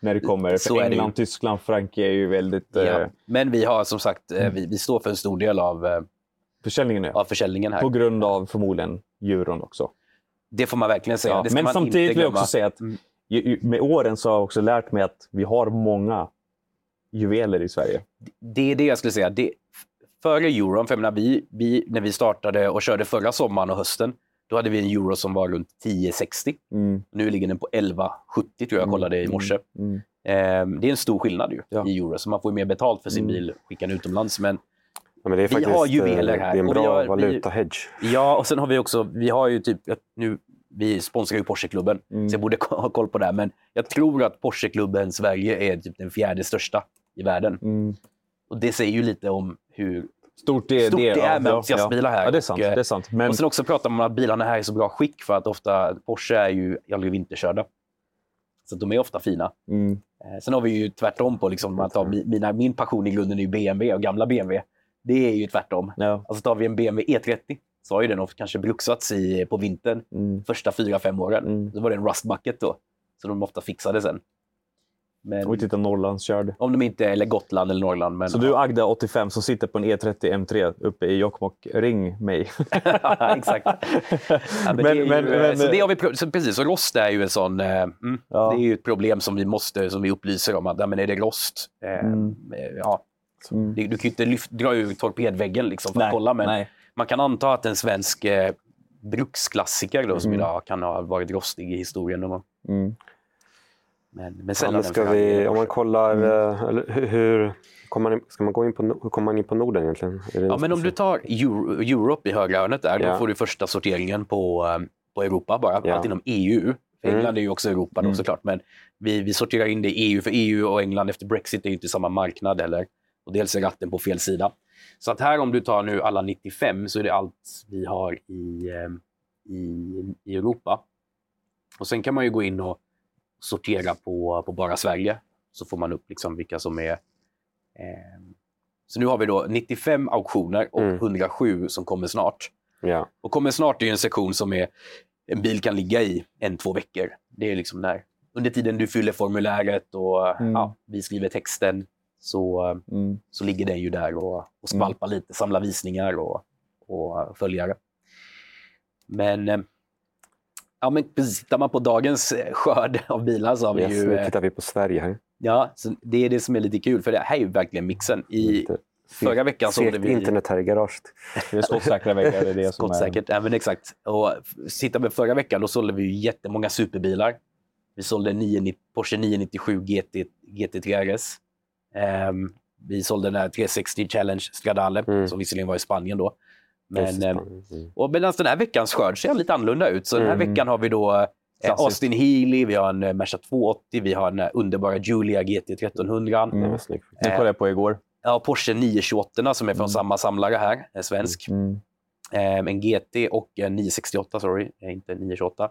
När det kommer. Så För det. England, Tyskland, Frankrike är ju väldigt... Ja. Eh, Men vi har som sagt, eh, vi, vi står för en stor del av, eh, försäljningen av försäljningen här. På grund av förmodligen euron också. Det får man verkligen säga. Ja, men samtidigt vill jag också säga att Mm. med åren så har jag också lärt mig att vi har många juveler i Sverige. Det är det jag skulle säga. Det, före euron, för jag menar, vi, vi, när vi startade och körde förra sommaren och hösten, då hade vi en euro som var runt 10,60. Mm. Nu ligger den på 11,70 tror jag kollade i morse. Mm. Ehm, det är en stor skillnad ju, Ja. i euro, så man får ju mer betalt för sin Mm. bil skickad utomlands. Men Ja, men det är Vi faktiskt, har eh, juveler här Det är en bra har- valuta-hedge. ja, och sen har vi också, vi har ju typ, nu, vi sponsrar ju Porscheklubben, Mm. så jag borde ha koll på det. här, Men jag tror att Porscheklubben Sverige är typ den fjärde största i världen. Mm. Och det säger ju lite om hur Stort det, Stort det är med ja, entusiastbilar här. Ja, det är sant. Och, eh, det är sant. Men Och sen också pratar man om att bilarna här är i så bra skick för att ofta Porsche är ju aldrig vinterkörda. Så de är ofta fina. mm. Eh, Sen har vi ju tvärtom på, liksom, man tar mi- mina, min passion i grunden är ju BMW och gamla BMW. Det är ju tvärtom. ja. Alltså tar vi en BMW E30 så har ju den ofta kanske bruksats i, på vintern Mm. första fyra, fem åren. Mm. Så var det en rust bucket då. Så de ofta fixade sen. Men Och titta Norrlandskörd. om de inte, eller Gotland eller Norrland. Men, Så du Agda 85 som sitter på en E E30 M3 uppe i Jokkmokk, ring mig. *laughs* Exakt. Ja, men det är ju, så det har vi, pro- så precis, så rost är ju en sån, eh, mm, Ja. det är ett problem som vi måste, som vi upplyser om att ja, men är det rost, eh, Mm. eh, ja, Mm. det, du kan ju inte lyft, dra ur torpedväggen liksom för att Nej, kolla, men nej. man kan anta att en svensk eh, bruksklassiker då, som Mm. idag kan ha varit rostig i historien. någon gång. Mm. Men, men Ja, men vi, om man kollar, Mm. eh, hur, hur, kommer man ska man gå in på, hur kommer man in på Norden egentligen? Ja, men om du tar Euro, Europe i högra hörnet där, Ja. då får du första sorteringen på, eh, på Europa bara. Ja. Allt inom EU. Mm. England är ju också Europa Mm. då såklart, men vi, vi sorterar in det i EU, för EU och England efter Brexit är ju inte samma marknad heller. Och dels är ratten på fel sida. Så att här om du tar nu alla 95 så är det allt vi har i, eh, i, i Europa. Och sen kan man ju gå in och sortera på, på bara Sverige. Så får man upp liksom vilka som är... Eh, så nu har vi då 95 auktioner och Mm. 107 som kommer snart. Ja. Och kommer snart är ju en sektion som är en bil kan ligga i en, två veckor. Det är liksom när under tiden du fyller formuläret och Mm. ja, vi skriver texten så, Mm. så ligger den ju där och, och skvalpar lite, samlar visningar och, och följare. Men, eh, ja, men tittar man på dagens eh, skörd av bilar så har vi Yes, ju... nu eh, tittar vi på Sverige här. Ja, så det är det som är lite kul, för det här är ju verkligen mixen. I Lite förra veckan segt vi... internet här i garaget. Det är skottsäkra väggar. Det är det som är... Skottsäkert, ja, men exakt. Och sitta med förra veckan, då sålde vi ju jättemånga superbilar. Vi sålde 990 Porsche 997 GT, GT3 RS. Ehm, vi sålde den här 360 Challenge Stradale, Mm. som visserligen var i Spanien då. Men, ehm, det. Mm. och medan den här veckans skörd ser lite annorlunda ut. Så den här Mm. veckan har vi då eh, Klassiskt. Austin Healey, vi har en eh, Merca 280, vi har en eh, underbara Julia GT 1300. Mm. Det var snyggt. Det kollade jag på igår. Ja, Porsche 928 som är från Mm. samma samlare här, en svensk. Mm. Eh, en GT och en 968, sorry, eh, inte 928.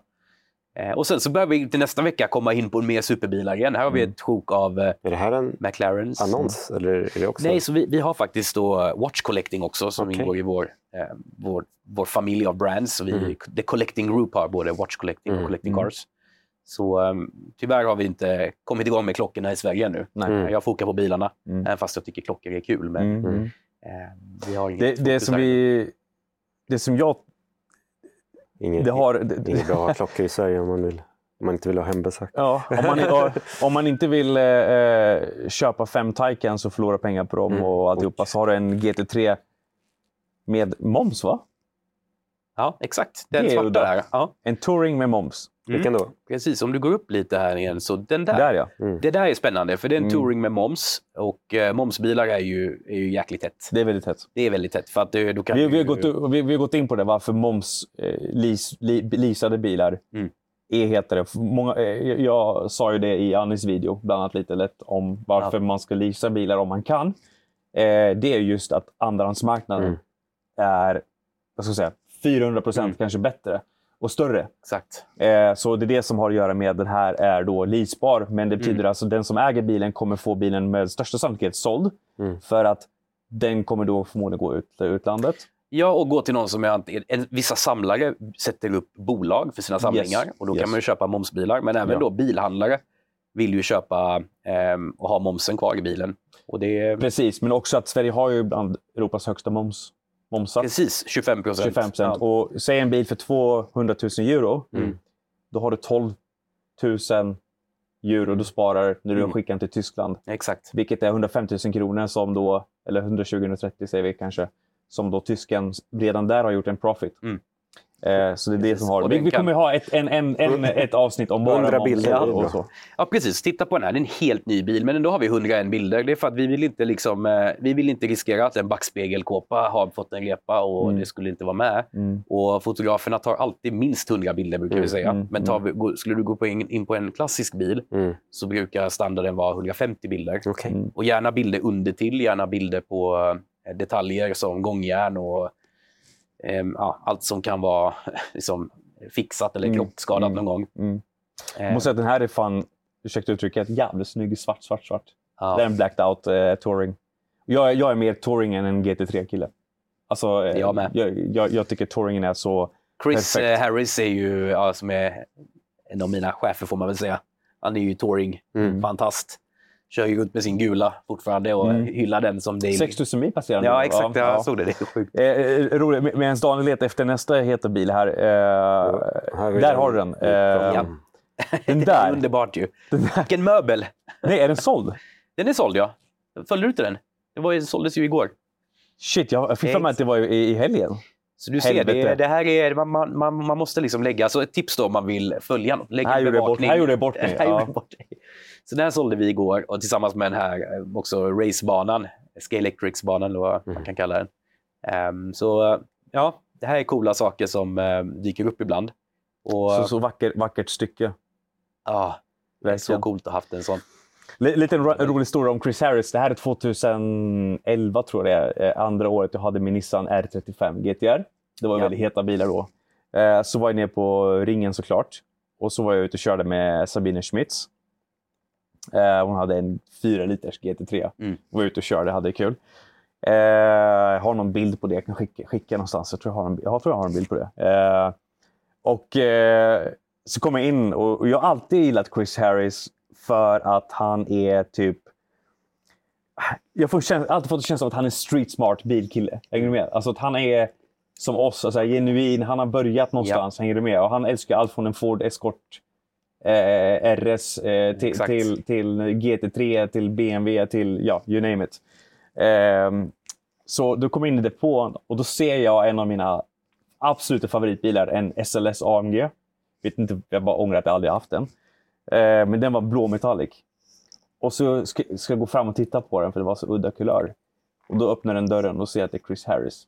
Eh, och sen så börjar vi till nästa vecka komma in på mer superbilar igen. Här har vi Mm. ett sjok av eh, Är det här en McLarens. annons? Eller är det också? Nej, så vi, vi har faktiskt då eh, Watch Collecting också som Okej. ingår i vår, eh, vår, vår familj av brands. Så vi, Mm. The Collecting Group har både Watch Collecting och Mm. Collecting Mm. Cars. Så eh, tyvärr har vi inte kommit igång med klockorna i Sverige ännu. Nej. Mm. Jag fokar på bilarna, Mm. även fast jag tycker klockor är kul. Men eh, vi har inget Det, det, som vi, det som jag... Inget, Det har, inget bra att ha klockor i Sverige om man vill. Om man inte vill ha hembesök. Ja, om, man, och, om man inte vill eh, eh, köpa fem Taycans och förlora pengar på dem Mm. och alltihopa så har du en GT3 med moms, va? Ja, exakt. Den Det är svarta där. Ja, En touring med moms. Vilken då? precis. Om du går upp lite här igen, så den där. Där ja. Det där är spännande, för det är en Mm. touring med moms. Och eh, momsbilar är ju, är ju jäkligt tätt. Det är väldigt hett. Det är väldigt tätt. För att det, då kan Vi, du, vi, har gått, vi, vi har gått in på det, varför moms eh, leas, li, leasade bilar Mm. är hetare. Många, eh, jag- sa ju det i Annis video, bland annat lite lätt, om varför man ska leasa bilar om man kan. Eh, det är just att andrahandsmarknaden Mm. Är vad ska jag säga, 400 procent Mm. kanske bättre och större. Exakt. Eh, så det är det som har att göra med den här är då leasbar. Men det betyder Mm. alltså den som äger bilen kommer få bilen med största sannolikhet såld. Mm. För att den kommer då förmodligen gå ut till utlandet. Ja, och gå till någon som är... ant- en- Vissa samlare sätter upp bolag för sina samlingar Yes. och då Yes. kan man ju köpa momsbilar. Men även Ja. då bilhandlare vill ju köpa ehm, och ha momsen kvar i bilen. Och det Precis, men också att Sverige har ju bland Europas högsta moms, momsats. precis 25 procent. 25 procent. Och säg en bil för 200 000 euro. Mm. Då har du 12 000 euro du sparar när du Mm. skickar den till Tyskland. Exakt. Vilket är 150 000 kronor som då, eller 120-130 säger vi kanske, som då tysken redan där har gjort en profit. Mm. Eh, så det är det som har... Vi, vi kan- kommer ha ett, en, en, en, ett avsnitt om bara 100 moms bilder, och, så. Ja, precis. Titta på den här. Det är en helt ny bil, men ändå har vi 101 bilder. Det är för att vi vill inte, liksom, eh, vi vill inte riskera att en backspegelkåpa har fått en repa och Mm. det skulle inte vara med. Mm. Och fotograferna tar alltid minst 100 bilder, brukar vi Mm, säga. mm, Men tar vi, gå- skulle du gå på in, in på en klassisk bil Mm. så brukar standarden vara 150 bilder. Mm. Och gärna bilder under till, gärna bilder på eh, detaljer som gångjärn och ehm, ja, allt som kan vara *laughs* liksom, fixat eller Mm, krockskadat mm, någon gång. Mm. Eh, Jag måste säga att den här är fan, ursäkta uttrycket, jävligt snygg svart, svart, svart. ja. Det är en blacked out eh, touring. Jag, är- jag är mer touring än en GT3-kille. Alltså, eh, Jag med. Jag, jag, jag tycker touringen är så... Chris Perfekt. eh, Harris är ju, ja, som är en av mina chefer får man väl säga. Han är ju touring, Mm. Kör ju runt med sin gula fortfarande och Mm. hyllar den som daily. 6000 mil passerade Ja, exakt. va? Jag såg det. Det är sjukt. Eh, eh, roligt, med- medan Daniel letar efter nästa heta bil här. Eh, Här där den. har du den. Eh, Ja. Den Det är där. underbart ju. *laughs* den där. Vilken möbel! Nej, är den såld? Den är såld, ja. Följde du inte den? Det var ju, såldes ju igår. Shit, jag fick för mig att det var i, i helgen. Så du ser, det, Helvete. det här är, man, man, man måste liksom lägga, alltså ett tips då om man vill följa något. Lägg Här gjorde jag bort- här gjorde jag bort mig, *laughs* Här ja. gjorde jag bort dig. Så den sålde vi igår och tillsammans med den här eh, också racebanan, Scalextrics-banan eller vad man Mm. kan kalla den. Ehm, så eh, ja, det här är coola saker som eh, dyker upp ibland. Och Så, så vacker, vackert stycke. ja, det är så coolt att ha haft en sån. Li- Liten ro- rolig historia om Chris Harris. Det här är 2011 tror jag det är. Andra året jag hade min Nissan R35 GTR. Det var Ja. väldigt heta bilar då. Så var jag nere på ringen såklart. Och så var jag ute och körde med Sabine Schmitz. Eh, Hon hade en 4 liters GT3. Mm. Var ute och körde, hade kul. Eh, Jag har någon bild på det. Jag kan skicka, skicka någonstans. Jag tror jag, har en, jag tror jag har en bild på det. Eh, Och eh, så kom jag in och, och jag har alltid gillat Chris Harris för att han är typ... Jag käns- alltid fått en känsla av att han är en street smart bilkille. Hänger du med? Alltså att han är som oss, alltså genuin. Han har börjat någonstans. Hänger du med? Och han älskar allt från en Ford Escort eh, RS eh, till, till, till GT3, till BMW, till ja, you name it. Ehm, så då kom jag in i depån och då ser jag en av mina absoluta favoritbilar, en SLS AMG. Vet inte, jag bara ångrar att jag aldrig haft den. Eh, men den var blå metallic. Och så ska, ska jag gå fram och titta på den för det var så udda kulör. Och då öppnar den dörren och ser att det är Chris Harris.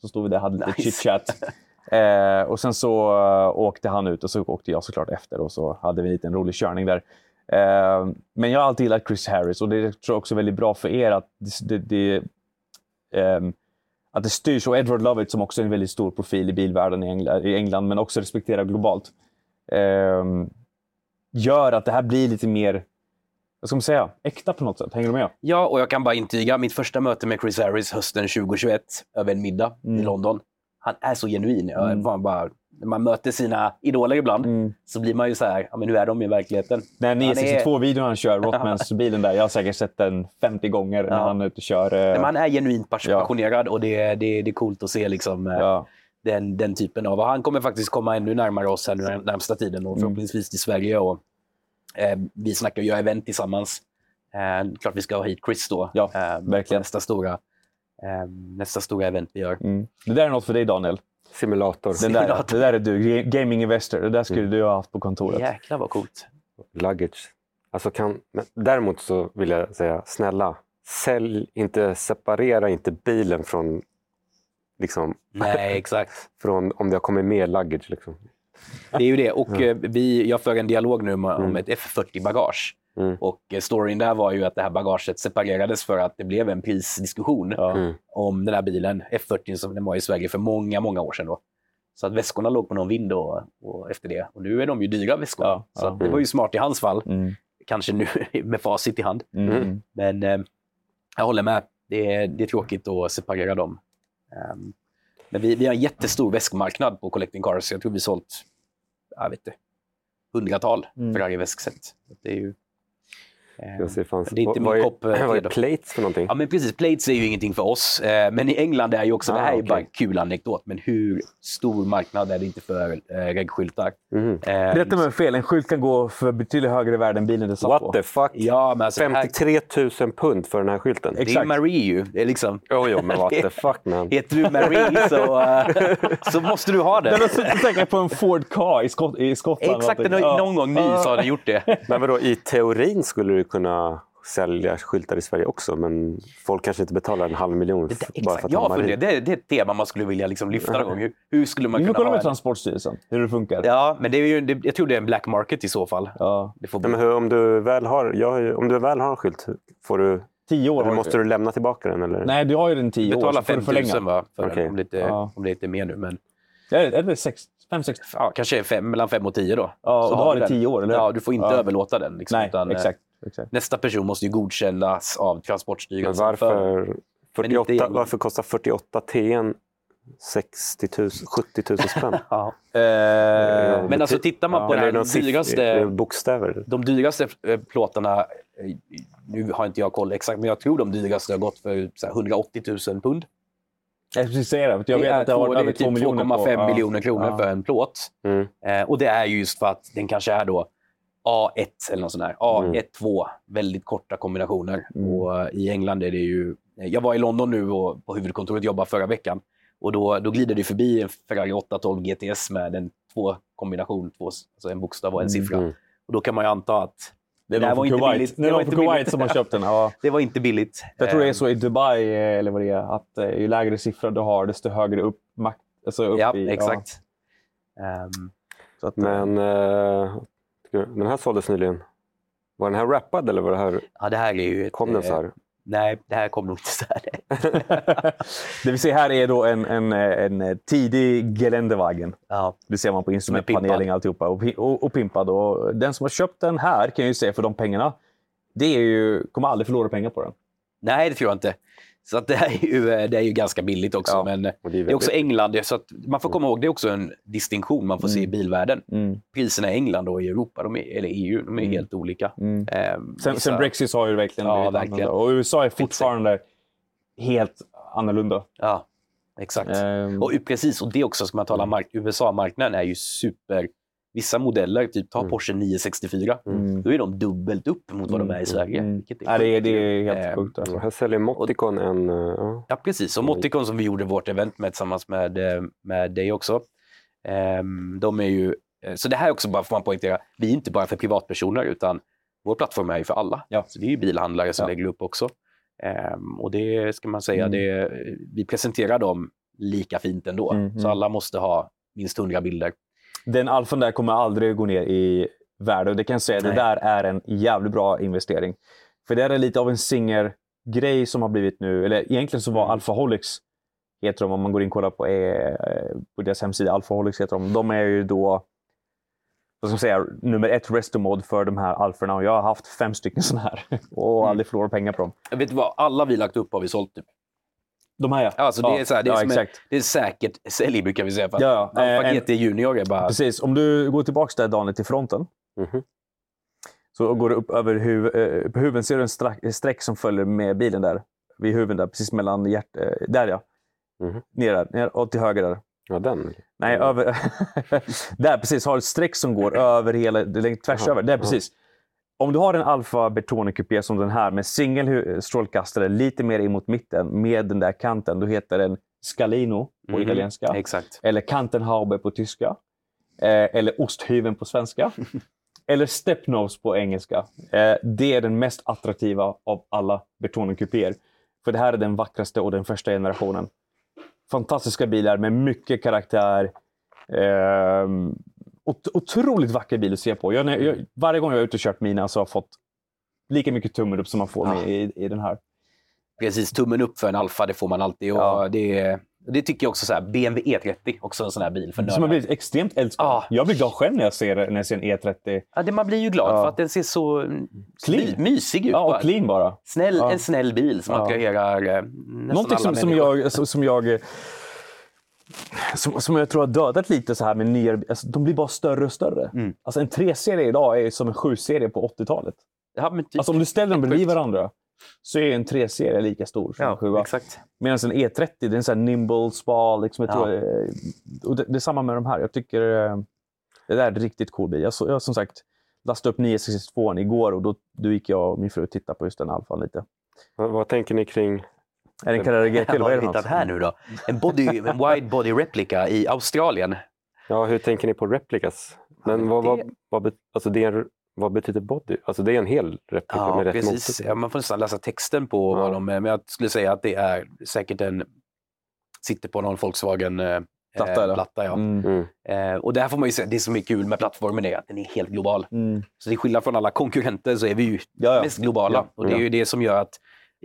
Så stod vi där och hade lite Nice. chit-chat. *laughs* Eh, och sen så eh, åkte han ut och så åkte jag såklart efter och så hade vi en liten rolig körning där. Eh, men jag har alltid gillat Chris Harris och det tror jag också är väldigt bra för er att det, det, ehm, att det styrs. Och Edward Lovett som också är en väldigt stor profil i bilvärlden i England, i England men också respekterad globalt. ehm, gör att det här blir lite mer, vad ska man säga, äkta på något sätt. Hänger du med? Ja, och jag kan bara intyga mitt första möte med Chris Harris hösten 2021 över en middag i Mm. London. Han är så genuin. Mm. var bara, när man möter sina idoler ibland så blir man ju så här, ja, men hur är de i verkligheten? Den Han är- 962-videon han kör, *laughs* Rottmans-bilen där, jag har säkert sett den 50 gånger när Ja. han är ute och kör. eh, Men Man är genuint pas- Ja. passionerad och det, det, det är coolt att se liksom, eh, ja. den, den typen av... Och han kommer faktiskt komma ännu närmare oss här nu när- närmsta tiden Mm. och förhoppningsvis till Sverige. Och, eh, vi snackar gör event tillsammans. Eh, klart vi ska ha hit Chris då. Ja, eh, verkligen. Nästa stora, nästa stora event vi gör. Mm. Det där är något för dig Daniel. Simulator, Den där, Simulator. det där är du, Ga- gaming investor. Det där skulle du ha haft på kontoret. Jäklar vad coolt. luggage. Alltså kan, men däremot så vill jag säga, snälla, sälj inte, separera inte bilen från, liksom, *laughs* Nej, exakt. från om det har kommit med luggage. Liksom. Det är ju det. Och eh, vi, jag för en dialog nu om Mm. ett F40-bagage. Mm. Och eh, storyn där var ju att det här bagaget separerades för att det blev en prisdiskussion Ja. Mm. om den här bilen, F40 som den var i Sverige för många, många år sedan. Då. Så att väskorna låg på någon vind då, och efter det. Och nu är de ju dyra väskorna. Ja, så ja. det var ju smart i hans fall. Mm. Kanske nu *laughs* med facit i hand. Mm. Mm. Men eh, jag håller med. Det är, det är tråkigt att separera dem. Ehm, men vi, vi har en jättestor väskmarknad på Collecting Cars. Jag tror vi sålt, jag vet inte, hundratal Mm. Ferrari-väskset. Det är ju... ehm, Jag ser fanns, Det är inte vad, min kopp, eh, är, *clears throat* vad är då. plates för någonting? Ja, men precis. Plates är ju ingenting för oss. Eh, men i England är ju också, Ah, det här är okej. bara en kul anekdot, men hur stor marknad är det inte för eh, regskyltar? Mhm. Eh, Rätta mig om fel, en skylt kan gå för betydligt högre värde än bilen det satt på. What the fuck? Ja, men alltså, här, 53 000 pund för den här skylten? det är Exakt. Marie ju. Det är liksom, Jo, jo, men what the *laughs* fuck man. heter du Marie så, eh, *laughs* så måste du ha Den den. har suttit säkert på en Ford Ka i, Skott, i Skottland. Exakt, någon gång ny så har den gjort det. Men vadå, i teorin skulle du kunna sälja skyltar i Sverige också, men folk kanske inte betalar en halv miljon Det, där, bara för att Ja, ha för Marie. det, det, det är ett tema man skulle vilja liksom lyfta någon gång. Hur, hur skulle man kunna kolla ha med en... Transportstyrelsen hur det funkar. Ja, men det är ju, det, jag tror det är en black market i så fall. Ja. Det får men hur, om, du väl har, har ju- om du väl har en skylt, får du, Tio år. eller har måste du lämna tillbaka den? Eller? Nej, du har ju den tio år. betala får du 5 förlänga. 000 va? För Okej. den, om, det inte, Ja. om det inte är mer nu. Men Ja, är det sex, fem, sex? ja, kanske fem, mellan 5 och 10 då. Ja, Så och då har har du det den. tio år, eller? Ja, du får inte Ja. överlåta den. Liksom, Nej, utan, eh, exakt. Exakt. Nästa person måste ju godkännas av Men Transportstyrelsen. för- varför, inte 48, egentligen. varför kostar 48 TN 60 000, 70 000 spänn? *laughs* Ja. Eh, Men alltså tittar man Ja, på det den någon siff- dyraste... bokstäver? De dyraste eh, plåtarna, eh, nu har inte jag koll exakt, men jag tror de dyraste har gått för så här, 180 000 pund. Jag precis säga det. för Jag det vet att det har varit över typ två miljoner. på- 2,5 ja. miljoner kronor Ja. för en plåt. Mm. Eh, och det är ju just för att den kanske är då A1 eller något sånt där. A1, Mm. 2, väldigt korta kombinationer. Mm. Och eh, i England är det ju... Jag var i London nu och på huvudkontoret jobbade förra veckan. Och då, då glider det förbi en Ferrari 812 GTS med en två kombination, två, alltså en bokstav och en Mm. siffra. Mm. Och då kan man ju anta att Det Det var inte Kuwait. billigt. Det var inte Kuwait som har köpt den. *laughs* Ja. det var inte billigt. Jag tror det är Eh, så i Dubai, eh, eller vad det är, att eh, ju lägre siffra du har, desto högre upp makt. Alltså upp Ja, i, exakt. Ehm, Så att, eh, Men eh, den här såldes nyligen. Var den här rappad eller var det här, ja, det här är ju ett, kom den så eh, här? Nej, det här kom nog inte så här. *laughs* det vi ser här är då en, en, en eh, tidig Geländewagen. Ja, Det ser man på instrumentpanelen och alltihopa. Och, och, och pimpad. Och den som har köpt den här kan ju se för de pengarna. Det är ju, kommer aldrig förlora pengar på den. nej, det tror jag inte. Så att det, här är ju, eh, det är ju ganska billigt också. Ja. Men Och det är också England, det är så att man får komma ihåg, det är också en distinktion man får se i Mm. bilvärlden. Priserna i England och i Europa, de är, eller EU, de är Mm. helt olika. Mm. Ehm, Sen, sen Brexit har ju verkligen Ja, blivit verkligen. annorlunda. Och USA är fortfarande helt annorlunda. Ja, exakt. Ehm, Och precis, och det också, ska man tala mark- USA-marknaden är ju super... Vissa modeller, typ ta Mm. Porsche 964, mm. då är de dubbelt upp mot vad de är i Sverige. Mm. vilket Ja, det, är, det är helt Ehm, sjukt. Alltså. Här säljer Moticon en... eh, ja. Precis. Och Moticon som vi gjorde vårt event med tillsammans med, eh, med dig också. Ehm, de är ju, eh, så det här också bara får man poängtera, vi är inte bara för privatpersoner utan vår plattform är ju för alla. Ja. Så det är ju bilhandlare som Ja. lägger upp också. Ehm, och det ska man säga, Mm. det, vi presenterar dem lika fint ändå. Mm, Så mm. alla måste ha minst 100 bilder. Den alfan där kommer aldrig gå ner i värde. Och det kan jag säga, det Nej. där är en jävligt bra investering. För det är lite av en singer-grej som har blivit nu. Eller egentligen så var Mm. Alphaholics, heter de om man går in och kollar på, eh, på deras hemsida. Alphaholics heter de. De är ju då vad ska säga, nummer ett restomod för de här alferna. Och jag har haft fem stycken sådana här *laughs* och Mm. aldrig förlorat pengar på dem. Jag vet vad, alla vi lagt upp har vi sålt typ. De här ja. Alltså, det, är så här, det, är ja, som en, exakt. det är säkert sälj brukar vi säga. För Ja, ja. Eh, GT Junior är bara... Precis. Om du går tillbaka där Daniel till fronten. Mhm. Så går du upp över huv, eh, på huven ser du en strack, streck som följer med bilen där. Vid huven där, precis mellan hjärt... Eh, där ja. Mhm. Ner där, ner och till höger där. Ja, den. Nej, Mm. över... *laughs* där precis, har ett streck som går över hela, tvärs Jaha, över. Där precis. Om du har en Alfa Bertone Coupé som den här med singel strålkastare lite mer in mot mitten med den där kanten, då heter den Scalino på Mhm, italienska. Exakt. Eller Kantenhaube på tyska. Eh, eller osthyveln på svenska. *laughs* eller Stepnose på engelska. Eh, det är den mest attraktiva av alla Bertone kupéer. För det här är den vackraste och den första generationen. Fantastiska bilar med mycket karaktär. Eh, ot- otroligt vacker bil att se på. Jag, jag, varje gång jag är ute och kört mina så har jag fått lika mycket tummen upp som man får Ja. med i, i den här. Precis, tummen upp för en Alfa, det får man alltid. Och Ja. det, det tycker jag också, så här, BMW E30, också en sån här bil för Som har nördar. blivit extremt älskad. Ja. Jag blir glad själv när jag ser, när jag ser en E E30. Ja, det, man blir ju glad Ja. för att den ser så mm, Clean. my, mysig ut. Ja, bara. och clean bara. Snäll. En snäll bil som attraherar eh, nästan Någonting alla som, som, människor. jag, som, som jag eh, som, som jag tror har dödat lite så här med nya alltså, De blir bara större och större. Mm. Alltså en 3-serie idag är som en 7-serie på 80-talet. Ja, men typ. Alltså om du ställer dem bredvid varandra så är en 3-serie lika stor som en ja, 7 exakt. Medan en E30 det är en sån här nimble, spa. Liksom, Ja. tror, eh, och det, det är samma med de här. Jag tycker eh, det där är en riktigt cool bil. Jag, jag som sagt lastade upp 962 igår och då, då gick jag och min fru och tittade på just den alfan lite. Vad, vad tänker ni kring... Är det en Carrera GT? Vad är det hittat här nu då? En, body, en wide body replica i Australien. Ja, hur tänker ni på replicas? Men vad, det- vad, vad, alltså det är en, vad betyder body? Alltså det är en hel replika Ja, med rätt precis. Ja, man får nästan läsa texten på Ja. vad de är. Men jag skulle säga att det är säkert en... Sitter på någon Volkswagen eh, Platta, eh, ja. Mm. Mm. Eh, och där får man ju säga, det som är kul med plattformen är att den är helt global. Mm. Så till skillnad från alla konkurrenter så är vi ju Ja, ja. mest globala. Ja, Och det är ja. ju det som gör att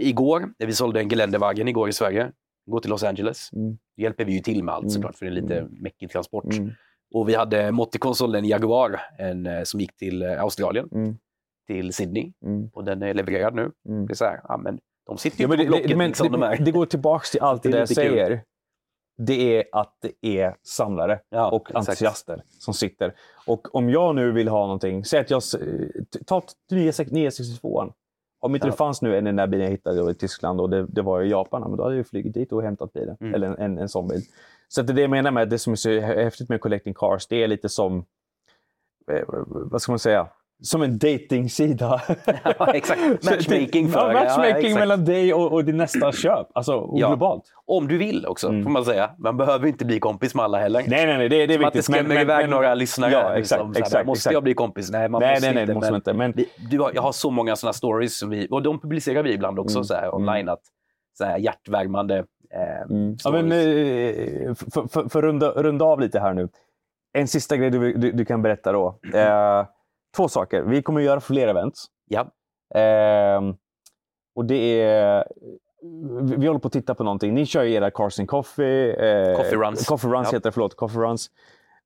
igår, vi sålde en Geländewagen igår i Sverige, går till Los Angeles, Mm. då hjälper vi ju till med allt Mm. såklart, för det är lite Mm. mäckig transport. Mm. Och vi hade Moticon sålde en Jaguar en, eh, som gick till eh, Australien, Mm. till Sydney. Mm. Och den är levererad nu. Mm. Det är så här, ja, men de sitter ju Ja, på det, blocket det, men liksom, de det, här. det går tillbaka till allt det, Det jag lite kul. säger. Det är att det är samlare Ja, och exakt. entusiaster som sitter. Och om jag nu vill ha någonting, säg att jag... s- t- Ta 962 Om inte Ja. det fanns nu en den där bilen jag hittade i Tyskland och det, det var i Japan, men då hade jag flugit dit och hämtat bilen. Mm. Eller en, en, en sån bil. Så det är det jag menar med det som är så häftigt med Collecting Cars. Det är lite som, eh, vad ska man säga, som en dating-sida. *laughs* Ja, exakt. Matchmaking för- ja, ja, matchmaking exakt. mellan dig och, och din nästa köp. Alltså Ja. globalt. Om du vill också, Mm. får man säga. Man behöver inte bli kompis med alla heller. Nej, nej, nej, det, det är Som att det skrämmer iväg några lyssnare. Ja, exakt, liksom, så här, exakt, måste exakt. jag bli kompis? Nej, man nej, måste nej, nej, inte. måste men inte. Men, vi, du har, jag har så många sådana stories, som vi, och de publicerar vi ibland också Mm, så här, mm. online. Att, så här, hjärtvärmande eh, mm. ja, men eh, för, för runda, runda av lite här nu. En sista grej du, du, du kan berätta då. Eh, två saker. Vi kommer att göra fler events. Ja, Ehm, och det är... Vi vi håller på att titta på någonting. Ni kör ju era Cars and Coffee. eh, Coffee Runs. Coffee Runs Ja. heter det, förlåt. Coffee Runs.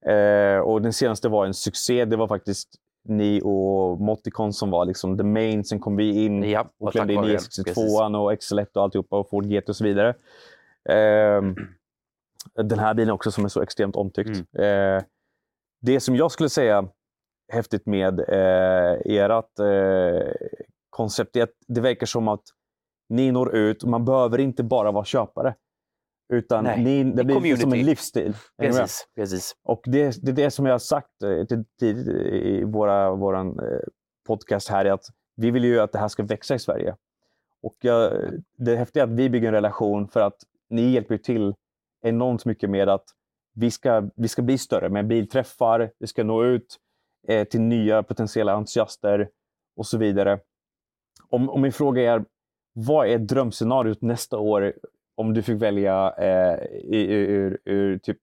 Eh, och den senaste var en succé. Det var faktiskt ni och Moticon som var liksom the main. Sen kom vi in ja och klämde in vare det. 962 Precis. och XL1 och alltihopa och Ford GT och så vidare. Ehm, den här bilen också som är så extremt omtyckt. Eh, det som jag skulle säga häftigt med eh, ert eh, koncept att det verkar som att ni når ut. Man behöver inte bara vara köpare. Utan Nej, ni, det blir lite som en community. livsstil. Precis, precis. Och det, det är det som jag har sagt eh, tidigt i våra, våran eh, podcast här, är att vi vill ju att det här ska växa i Sverige. Och jag, det häftiga är att vi bygger en relation för att ni hjälper till enormt mycket med att vi ska, vi ska bli större med bilträffar, vi ska nå ut eh, till nya potentiella entusiaster och så vidare. Om, om min fråga är, vad är drömscenariot nästa år om du fick välja eh, i- ur, ur, ur typ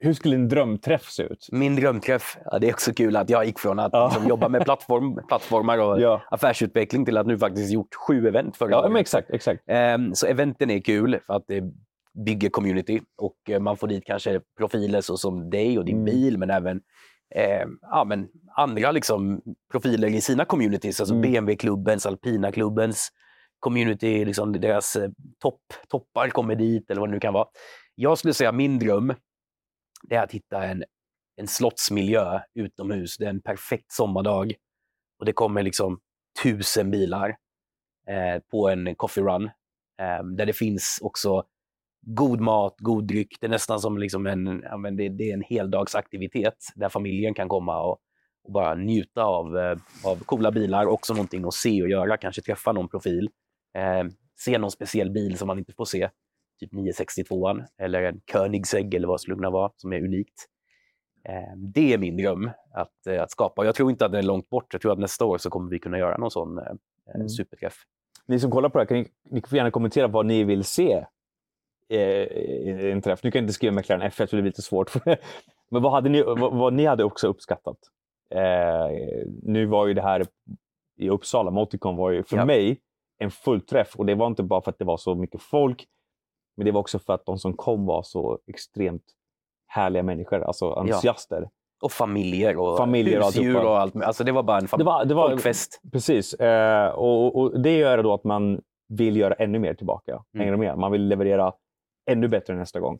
hur skulle en drömträff se ut? Min drömträff, ja, det är också kul att jag gick från att Ja. liksom, jobba med plattform, *laughs* plattformar och Ja, affärsutveckling till att nu faktiskt gjort sju event förra ja året. men exakt. exakt. Ehm, Så eventen är kul för att det bygger community och eh, man får dit kanske profiler så som dig och din Mm. bil, men även eh, ja, men andra liksom, profiler i sina communities. Alltså Mm. BMW-klubbens, Alpina-klubbens community, liksom deras eh, topp, toppar kommer dit eller vad det nu kan vara. Jag skulle säga min dröm det är att hitta en, en slottsmiljö utomhus. Det är en perfekt sommardag och det kommer liksom tusen bilar eh, på en coffee run. Eh, där det finns också god mat, god dryck. Det är nästan som liksom en, ja, men det, det är en heldagsaktivitet där familjen kan komma och, och bara njuta av, eh, av coola bilar. Också någonting att se och göra, kanske träffa någon profil. Eh, se någon speciell bil som man inte får se. Typ 962 eller en Koenigsegg eller vad det skulle kunna vara som är unikt. Eh, det är min dröm att, eh, att skapa. Jag tror inte att det är långt bort. Jag tror att nästa år så kommer vi kunna göra någon sån eh, Mm. superträff. Ni som kollar på det här, kan ni, ni får gärna kommentera vad ni vill se eh, en träff. Nu kan jag inte skriva McLaren F1 för det blir lite svårt. *laughs* Men vad, hade ni, vad, vad ni hade också uppskattat? Eh, nu var ju det här i Uppsala, Moticon var ju för Ja. mig en fullträff. Och det var inte bara för att det var så mycket folk, men det var också för att de som kom var så extremt härliga människor, alltså entusiaster. Och familjer och Familjer och husdjur alltihopa. och allt. Alltså det var bara en Det var, det var, folkfest. Precis. Eh, och, och det gör då att man vill göra ännu mer tillbaka. Mm. Med? Man vill leverera ännu bättre nästa gång.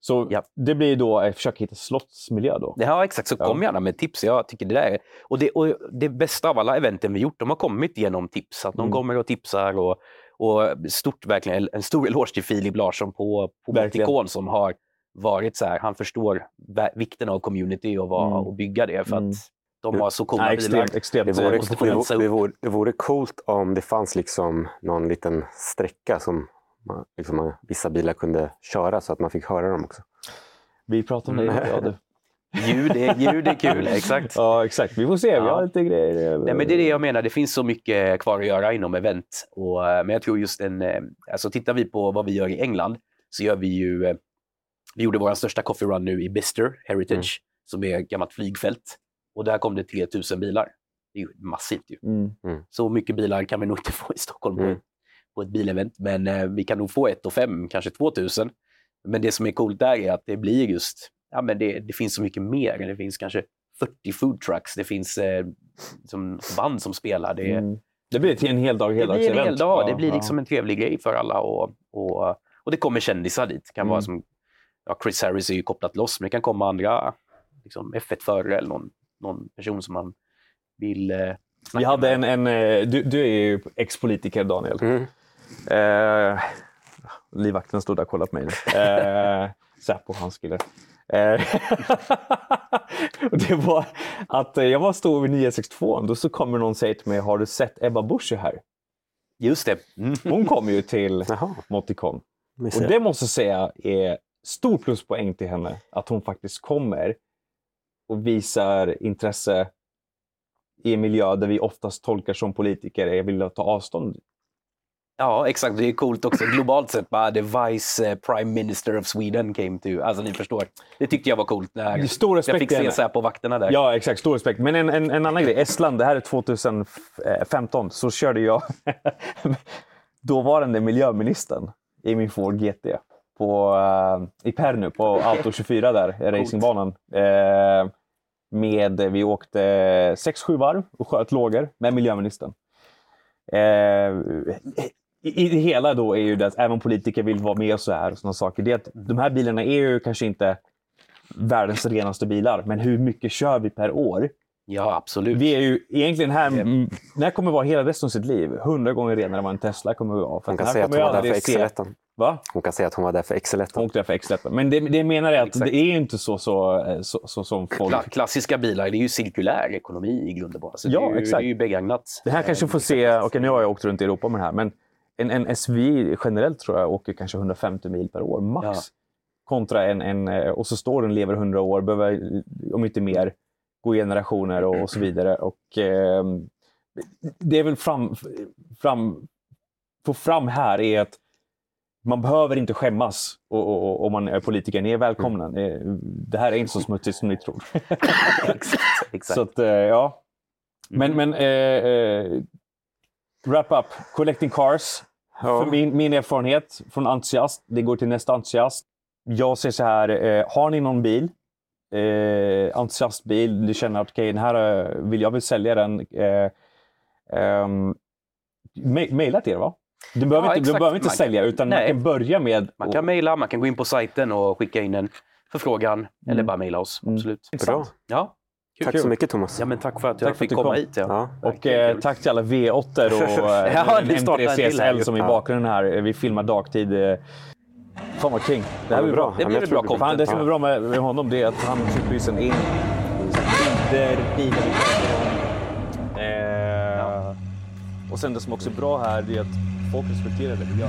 Så Ja. det blir då att försöka hitta slottsmiljö då. Ja, exakt. Så Ja. kom gärna med tips. Jag tycker det där är... Och det, och det bästa av alla eventen vi gjort, de har kommit genom tips. Att de Mm. kommer och tipsar. Och, och stort, verkligen, en stor eloge till Filip Larsson på, på. Moticon som har varit så här, han förstår vikten av community och, vad, Mm. och bygga det för Mm. att de har så coola Nej, bilar. extremt, extremt. Det vore, eh, det, vore, det, vore, det vore coolt om det fanns liksom någon liten sträcka som man, liksom, man, vissa bilar kunde köra så att man fick höra dem också. Vi pratar om det. Mm. Ja, du. *laughs* Ljud, är, ljud är kul, *laughs* exakt. ja, exakt. Vi får se. Vi Ja. har lite grejer. Nej, men det är det jag menar. Det finns så mycket kvar att göra inom event. Och, eh, men jag tror just en... eh, Alltså tittar vi på vad vi gör i England så gör vi ju... eh, Vi gjorde vår största coffee run nu i Bister Heritage som är ett gammalt flygfält. Och där kom det 3000 bilar. Det är ju massivt ju. Mm. Så mycket bilar kan vi nog inte få i Stockholm på, Mm. På ett bilevent. Men eh, vi kan nog få ett och fem, kanske 2000. Men det som är coolt där är att det blir just... Ja, men det, det finns så mycket mer. Det finns kanske 40 food trucks. Det finns eh, som band som spelar. Det, Mm. Det blir till en hel dag, det blir en hel dag. Ja, det blir ja. liksom en trevlig grej för alla. Och, och, och det kommer kändisar dit. Det kan vara Mm. som, ja, Chris Harris är ju kopplat till oss, men det kan komma andra liksom F1-förare eller någon, någon person som man vill eh, Vi hade en, en, eh, du, du är ju ex-politiker, Daniel. Mm. Eh, livvakten stod där och kollade på mig. Eh, Säpo, hans kille. Eh, *laughs* det var att jag var stod vid 962 då så kommer någon säger till mig, har du sett Ebba Busch är här? Just det. Mm. Hon kom ju till *laughs* Moticon. Och det måste jag säga är stor pluspoäng till henne, att hon faktiskt kommer och visar intresse i en miljö där vi oftast tolkar som politiker är vill ta avstånd. Ja, exakt. Det är coolt också globalt sett. Bara the vice eh, prime minister of Sweden came to... Alltså ni förstår. Det tyckte jag var coolt när Stor jag respekt fick till se så här på vakterna där. Ja, exakt. Stor respekt. Men en, en, en annan grej. Estland, det här är 2015, så körde jag *laughs* dåvarande miljöministern i min Ford GT på, eh, i Pärnu på Auto 24 där, racingbanan. Eh, med, vi åkte 6-7 varv och sköt lågor med miljöministern. Eh, i, I det hela då är ju det att även politiker vill vara med och så här och såna saker. Det är att de här bilarna är ju kanske inte världens renaste bilar, men hur mycket kör vi per år? Ja, absolut. Vi är ju egentligen här, Mm. den här kommer vara hela resten av sitt liv. Hundra gånger renare än vad en Tesla kommer vara. För Hon kan säga att hon var där för aldrig se- XL1. Va? Hon kan säga att hon var där för XL1. Hon åkte där för x Men det, det menar jag att Exakt. det är ju inte så, så, så, så som folk... Kla- klassiska bilar, det är ju cirkulär ekonomi i grund och botten. Ja, det, är ju, exakt. det är ju begagnat. Det här kanske Eh, får se, okej nu har jag åkt runt i Europa med det här, men en, en SUV generellt tror jag åker kanske 150 mil per år, max. Ja. Kontra en, en, eh, och så står den lever 100 år, behöver, om inte mer, gå i generationer och, och så vidare. Och, eh, det är väl fram, fram, få fram här är att man behöver inte skämmas om man är politiker. Ni är välkomna. Eh, Det här är inte så smutsigt som ni tror. *laughs* exakt. exakt. Så att, eh, ja. Men, Mm. men eh, wrap up. Collecting cars. För min, min erfarenhet från entusiast, det går till nästa entusiast. Jag säger så här, eh, har ni någon bil, eh, entusiastbil, du känner att okej, den här eh, vill jag vill sälja den. Eh, ma- Maila till er va? Du behöver Ja, inte, du behöver inte Man- sälja, utan man Nej. kan börja med... Man kan mejla, man kan gå in på sajten och skicka in en förfrågan eller bara mejla oss. Mm. Absolut. Bra. Ja, Tack kul. så mycket Thomas. ja, men tack för att Tack jag att fick komma kom. hit. Ja. Ja. Och eh, kul. tack till alla V8 och eh, *laughs* Ja, en det startar en till här M3 ju. CSL som är i Ja. bakgrunden här. Vi filmar dagtid. eh, Fan vad king. Det här Ja, blir bra. Det Ja, blir tror bra det blir Fan, det som är bra med, med honom det är att han ju sen in bilder, bilar vi pratar om. Eh, Och sen det som också är bra här det är att folk respekterar det vi gör.